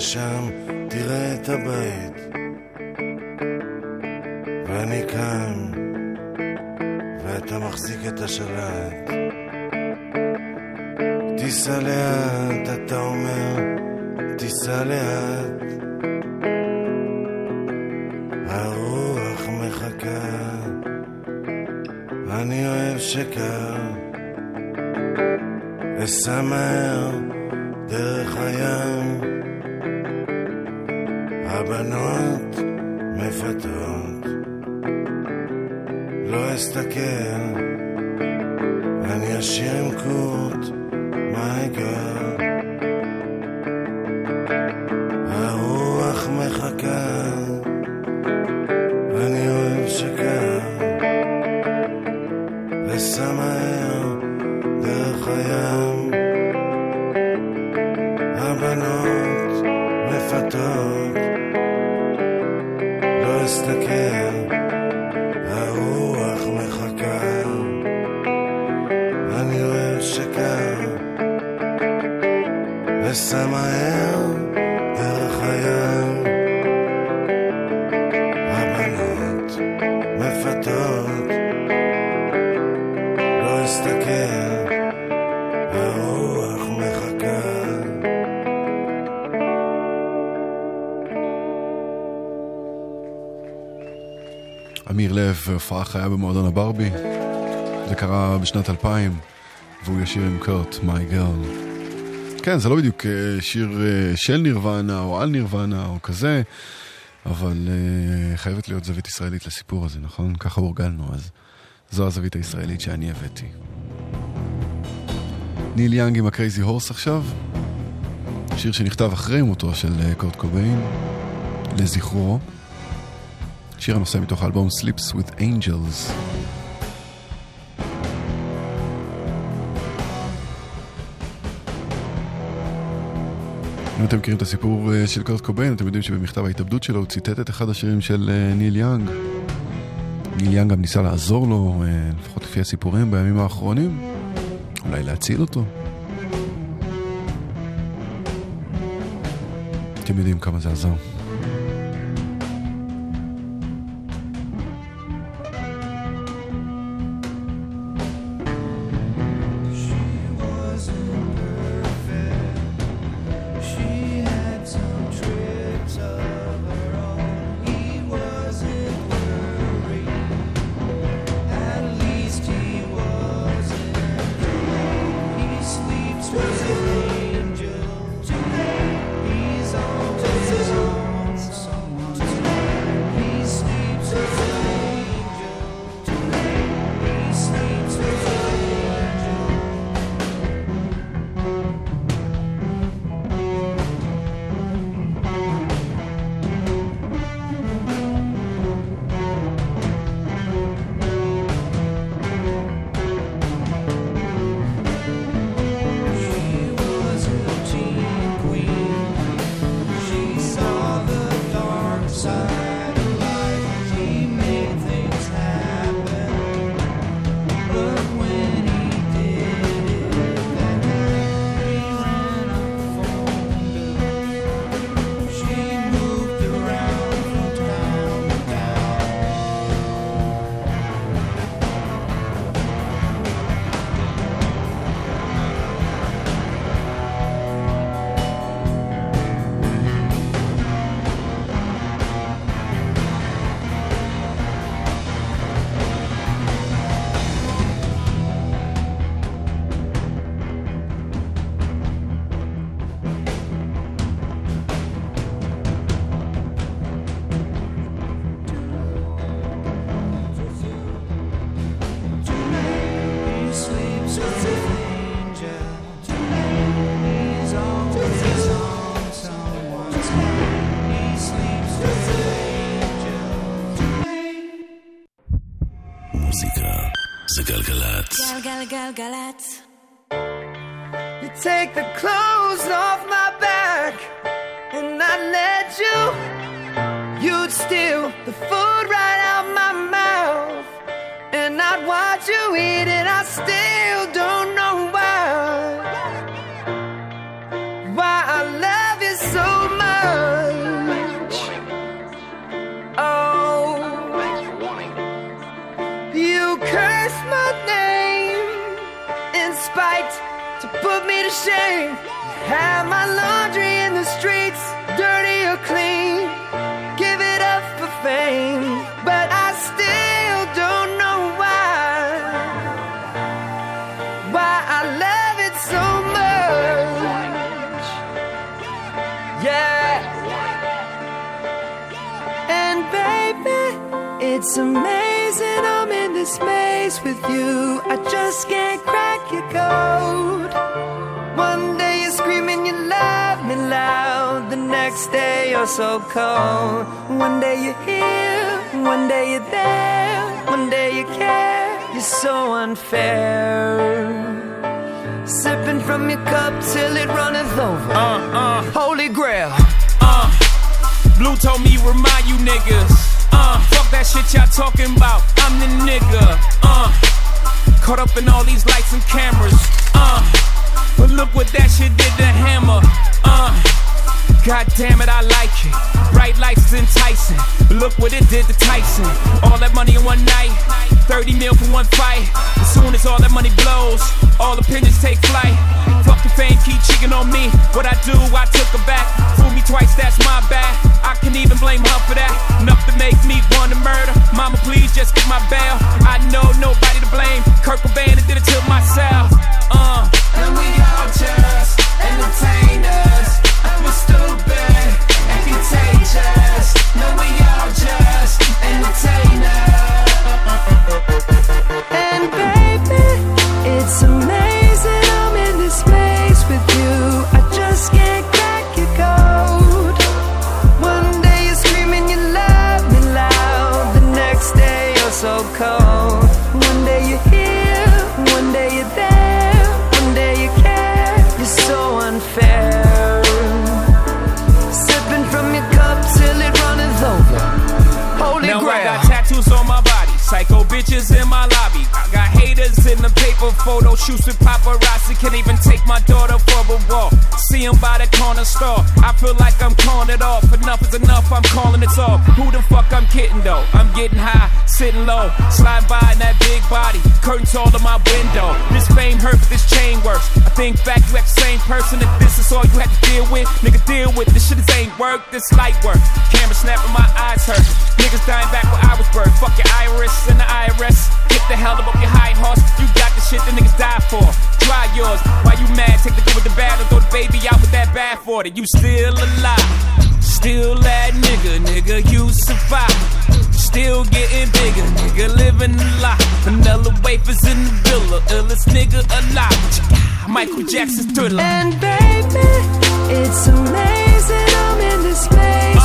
שם, זה לב, הופעה חיה במועדון הברבי. זה קרה בשנת 2000, והוא ישיר עם קורט, My Girl. כן, זה לא בדיוק אה, שיר אה, של נירוונה או על נירוונה או כזה, אבל אה, חייבת להיות זווית ישראלית לסיפור הזה, נכון? ככה הורגלנו אז. זו הזווית הישראלית שאני הבאתי. ניל יאנג עם ה Crazy Horse עכשיו, שיר שנכתב אחרי מותו של קורט קוביין, לזכרו. שיר הנושא מתוך האלבום Sleeps with Angels. אם אתם מכירים את הסיפור אה, של קורט קוביין, אתם יודעים שבמכתב ההתאבדות שלו הוא ציטט את אחד השירים של אה, ניל יאנג. ניל יאנג גם ניסה לעזור לו, אה, לפחות לפי הסיפורים בימים האחרונים, אולי להציל אותו. אתם יודעים כמה זה עזר. It's amazing I'm in this space with you. I just can't crack your code. One day you're screaming you love me loud, the next day you're so cold. One day you're here, one day you're there, one day you care. You're so unfair. Sipping from your cup till it runneth over. Uh, uh. Holy grail. Uh, Blue told me remind you niggas. Uh, that shit y'all talking about. I'm the nigga. Uh, caught up in all these lights and cameras. Uh, but look what that shit did to Hammer. Uh, God damn it, I like it. Bright lights is enticing. Look what it did to Tyson. All that money in one night. 30 mil for one fight. As soon as all that money blows, all opinions take flight. Fuck the fame, keep cheating on me. What I do, I took her back. Fool me twice, that's my bad. I can even blame her for that. Enough to make me want to murder. Mama, please just get my bail. I know nobody to blame. Kurt Cobain I did it to myself. Uh. And we all just entertainers. With paparazzi. Can't even take my daughter for a walk. 'Em by the corner store. I feel like I'm calling it off. Enough is enough, I'm calling it off. Who the fuck I'm kidding though? I'm getting high, sitting low, slide by in that big body. Curtains all in my window. This fame hurt, but this chain works. I think back, you act the same person. If this is all you had to deal with, nigga, deal with this shit. This ain't work, this light work. Camera snapping, my eyes hurt. Niggas dying back where I was birthed. Fuck your iris and the IRS. Get the hell up off your high horse. You got the shit that niggas die for. Try yours. Why you mad? Take the good with the bad and throw the baby out with that bad for it. You still alive. Still that nigga, nigga, you survive. Still getting bigger, nigga, living a lot. Vanilla wafers in the villa, illest nigga alive. Michael Jackson's thriller. And baby, it's amazing I'm in this space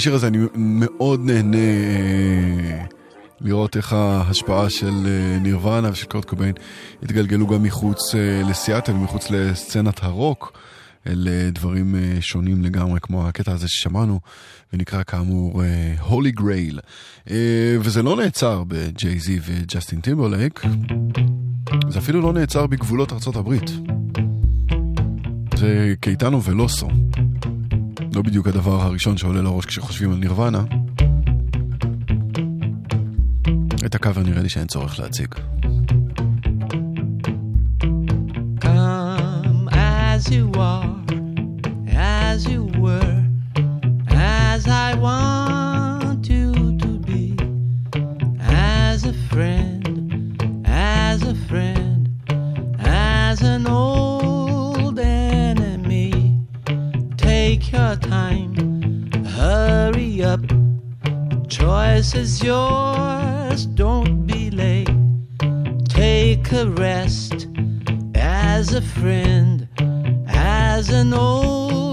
השיר הזה, אני מאוד נהנה אה, לראות איך ההשפעה של אה, נירוונה ושל קורט קוביין התגלגלו גם מחוץ אה, לסיאטל, מחוץ לסצנת הרוק, אל דברים שונים לגמרי, כמו הקטע הזה ששמענו, ונקרא כאמור Holy Grail. וזה לא נעצר בג'יי-זי וג'סטין טימברלייק, זה אפילו לא נעצר בגבולות ארצות הברית. זה קייטנו ולוסו. לא בדיוק הדבר הראשון שעולה לראש כשחושבים על נירוונה. את הקאבר נראה לי שאין צורך להציג. As a friend, as an old your time, hurry up. Choice is yours, don't be late. Take a rest as a friend, as an old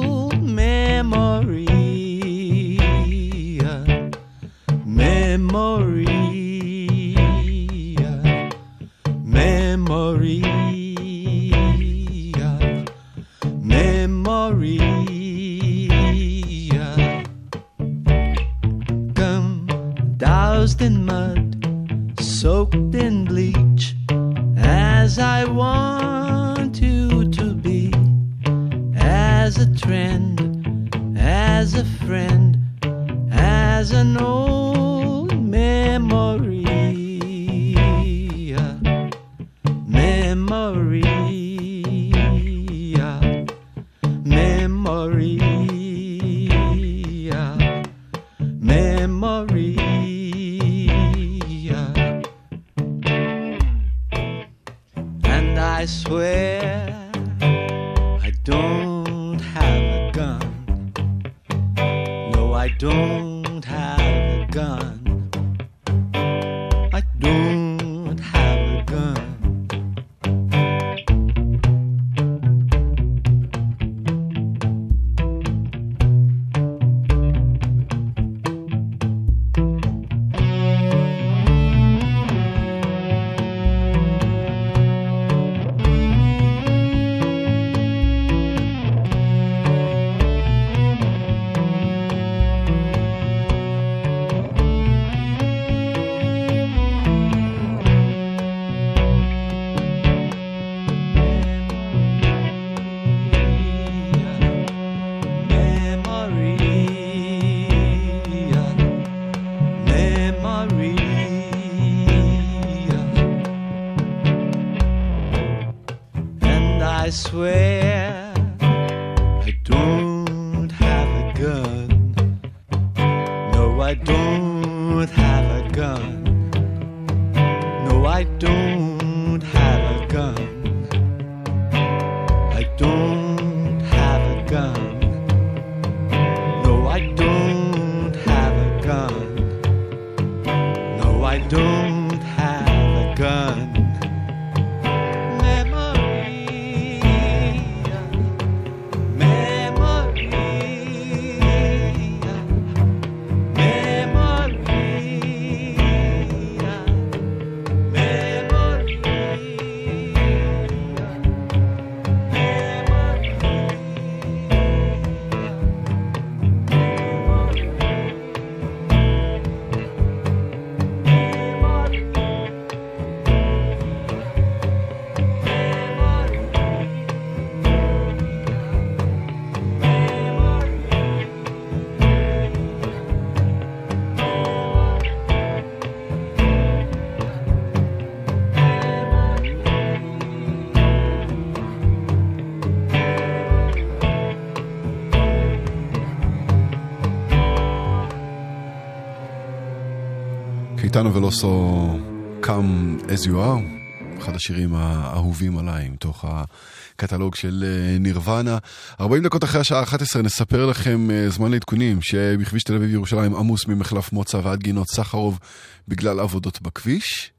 ולוסו Come As You Are, אחד השירים האהובים עליי מתוך הקטלוג של אה, נירוונה. 40 דקות אחרי השעה 11 נספר לכם אה, זמן לעדכונים שבכביש תל אביב ירושלים עמוס ממחלף מוצא ועד גינות סחרוב בגלל עבודות בכביש.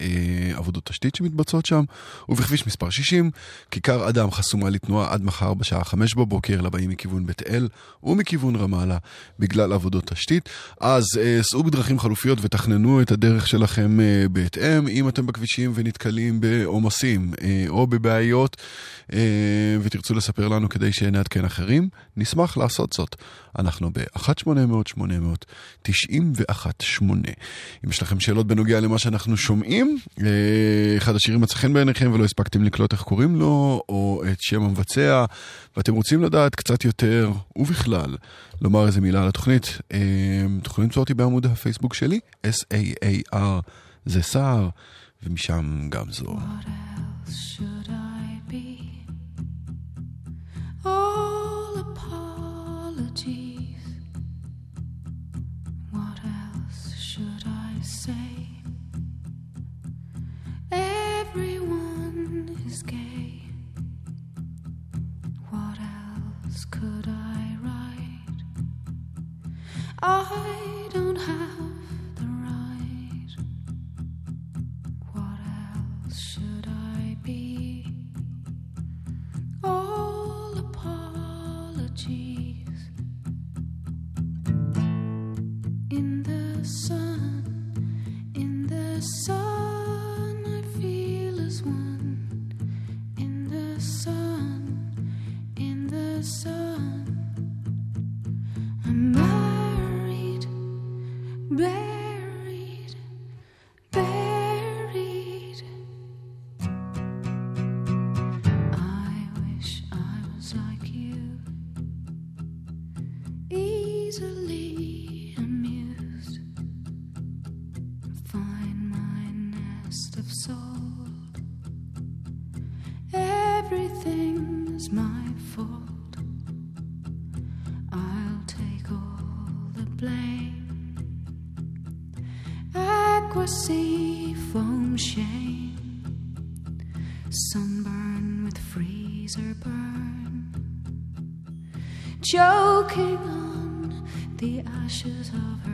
אה, עבודות תשתית שמתבצעות שם, ובכביש מספר 60, כיכר אדם חסומה לתנועה עד מחר בשעה 5 בבוקר לבאים מכיוון בית אל ומכיוון רמאללה בגלל עבודות תשתית. אז אה, סעו בדרכים חלופיות ותכננו את הדרך שלכם אה, בהתאם, אם אתם בכבישים ונתקלים בעומסים או בבעיות ותרצו לספר לנו כדי שנעדכן אחרים, נשמח לעשות זאת. אנחנו ב-1-800-800-91-8. אם יש לכם שאלות בנוגע למה שאנחנו שומעים, אה, אחד השירים מצא חן בעיניכם ולא הספקתם לקלוט איך קוראים לו, או את שם המבצע, ואתם רוצים לדעת קצת יותר, ובכלל, לומר איזה מילה על התוכנית, אה, יכולים למצוא אותי בעמוד הפייסבוק שלי, S-A-A-R זה סער, ומשם גם זו. should I ashes of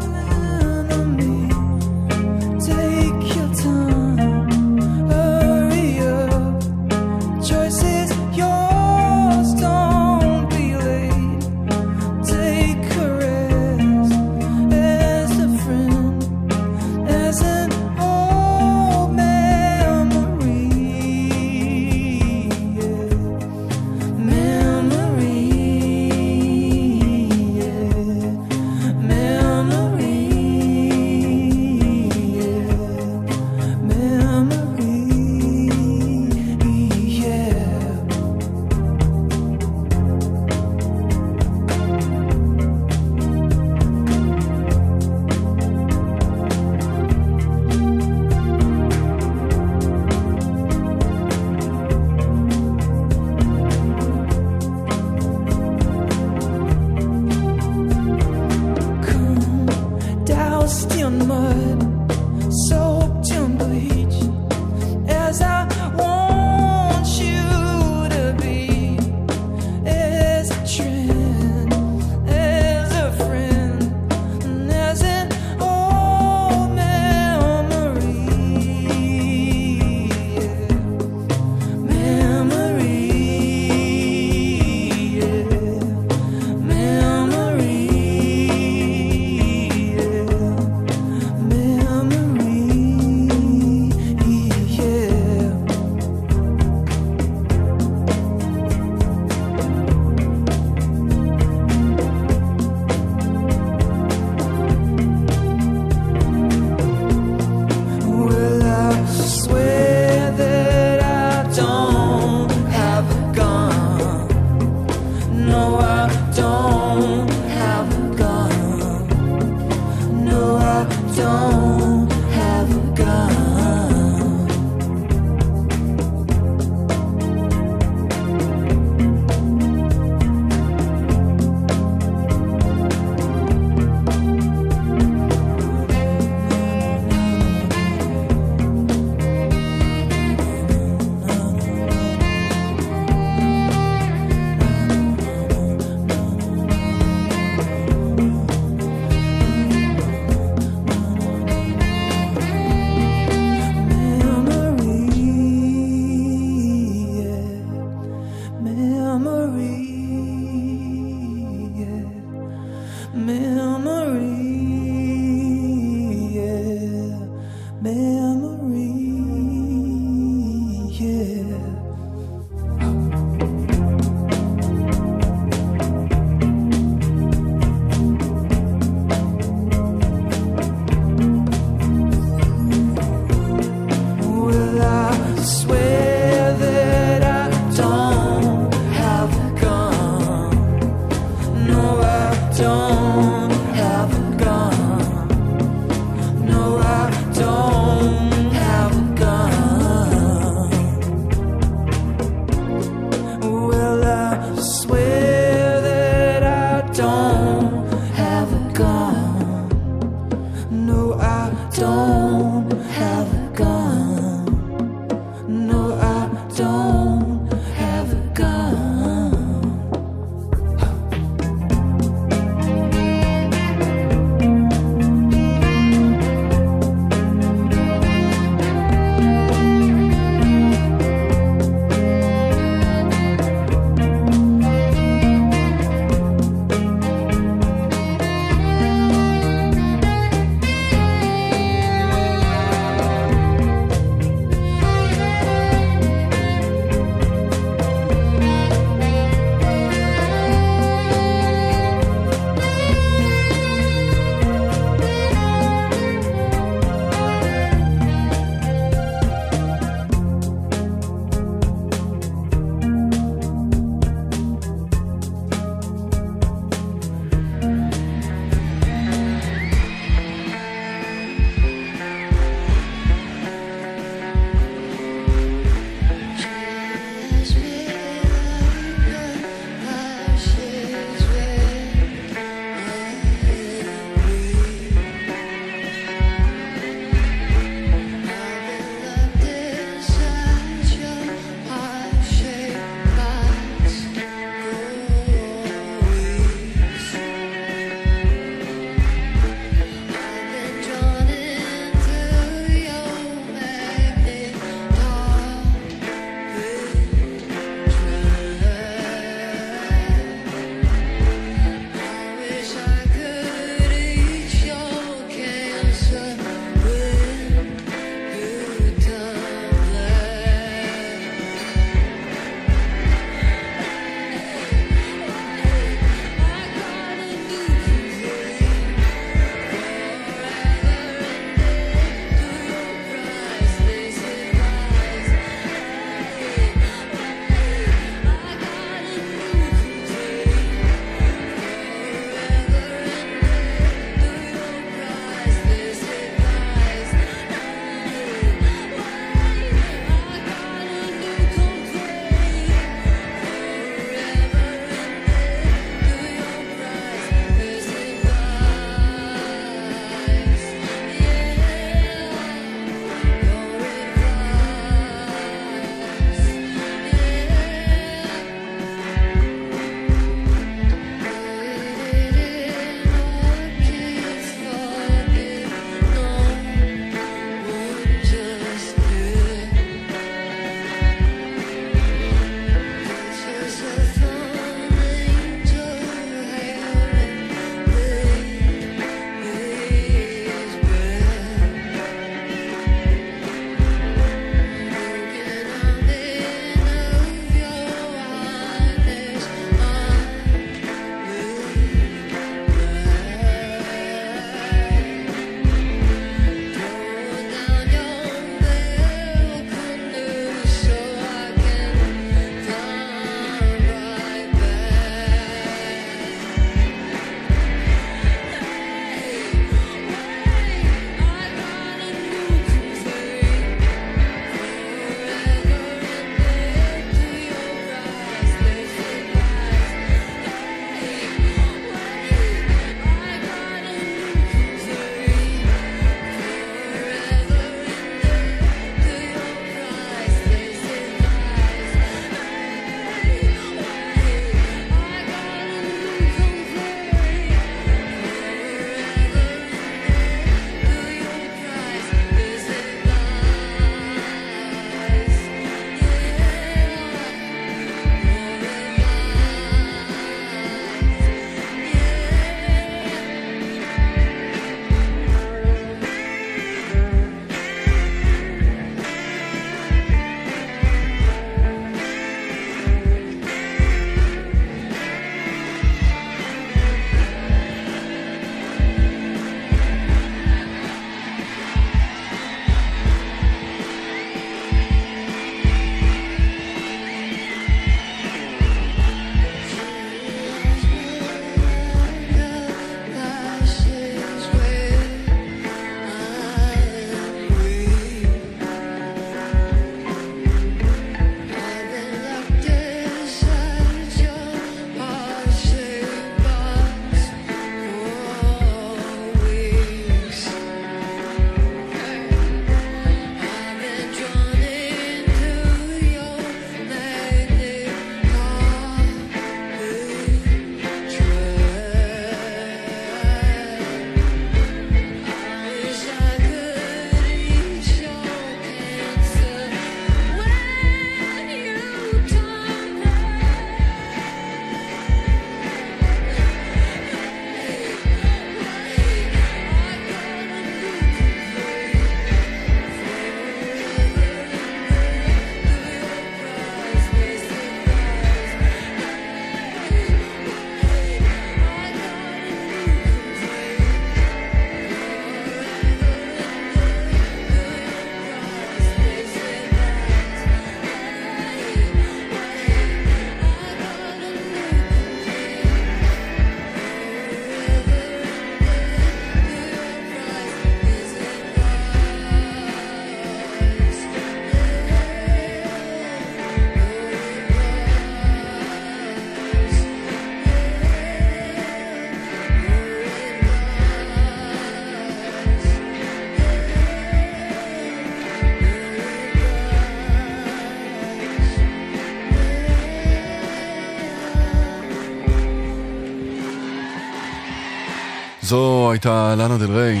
זו הייתה לאנה דל ריי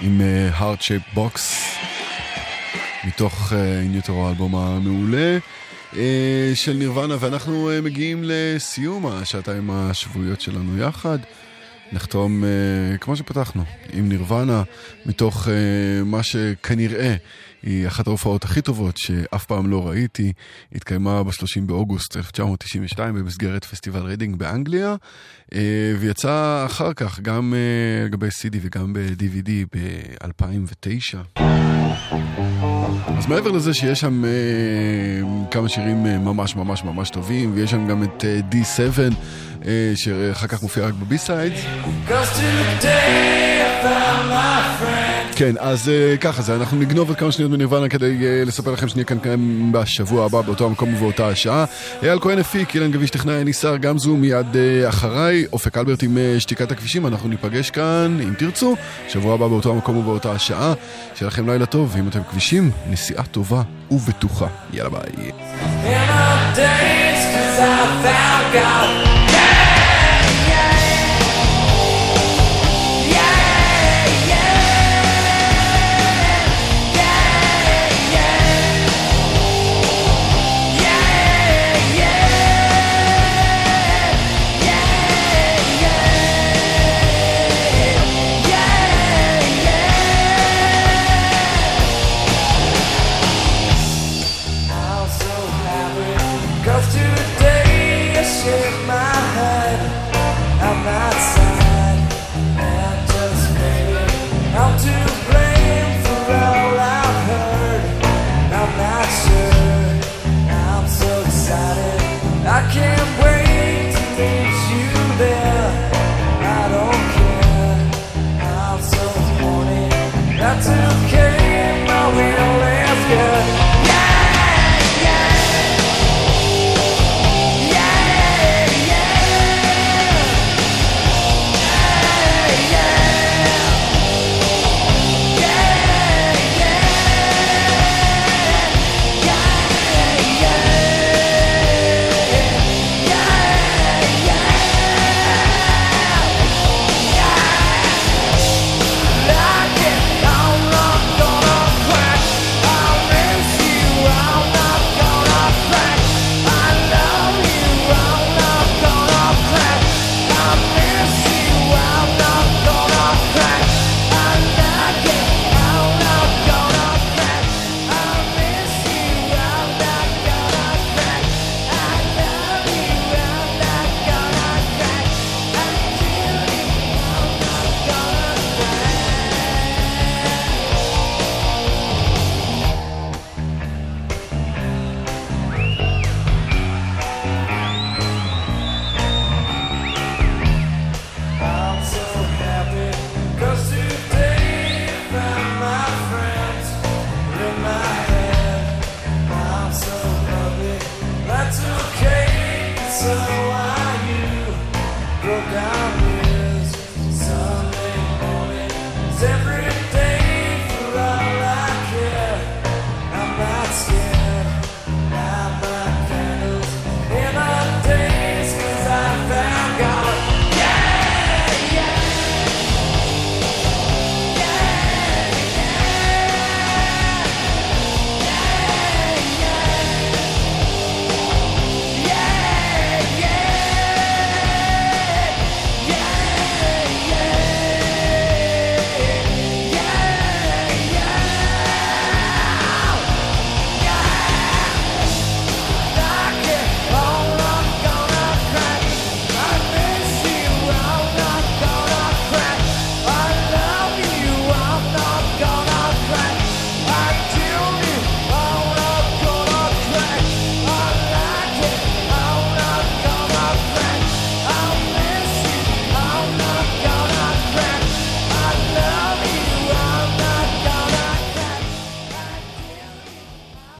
עם Heart Shape Box מתוך In Utero האלבום המעולה אה, של נירוונה ואנחנו אה, מגיעים לסיום השעתיים השבועיות שלנו יחד. נחתום כמו שפתחנו עם נירוונה מתוך מה שכנראה היא אחת ההופעות הכי טובות שאף פעם לא ראיתי. התקיימה ב-30 באוגוסט 1992 במסגרת פסטיבל ריידינג באנגליה, אה, ויצאה אחר כך גם אה, לגבי CD וגם ב-DVD ב-2009. אז מעבר לזה שיש שם אה, כמה שירים ממש ממש ממש טובים, ויש שם גם את אה, D7, אה, שאחר כך מופיע רק בבי-סיידס. Cause. כן, אז uh, ככה זה, אנחנו נגנוב עוד כמה שניות מנירוונה כדי uh, לספר לכם שנהיה כאן כאן בשבוע הבא באותו המקום ובאותה השעה. אייל כהן הפיק, אילן גביש טכנאי, אני שר גמזו מיד uh, אחריי, אופק אלברט עם uh, שתיקת הכבישים, אנחנו ניפגש כאן, אם תרצו, שבוע הבא באותו המקום ובאותה השעה. שיהיה לכם לילה טוב, ואם אתם כבישים, נסיעה טובה ובטוחה. יאללה ביי. Can't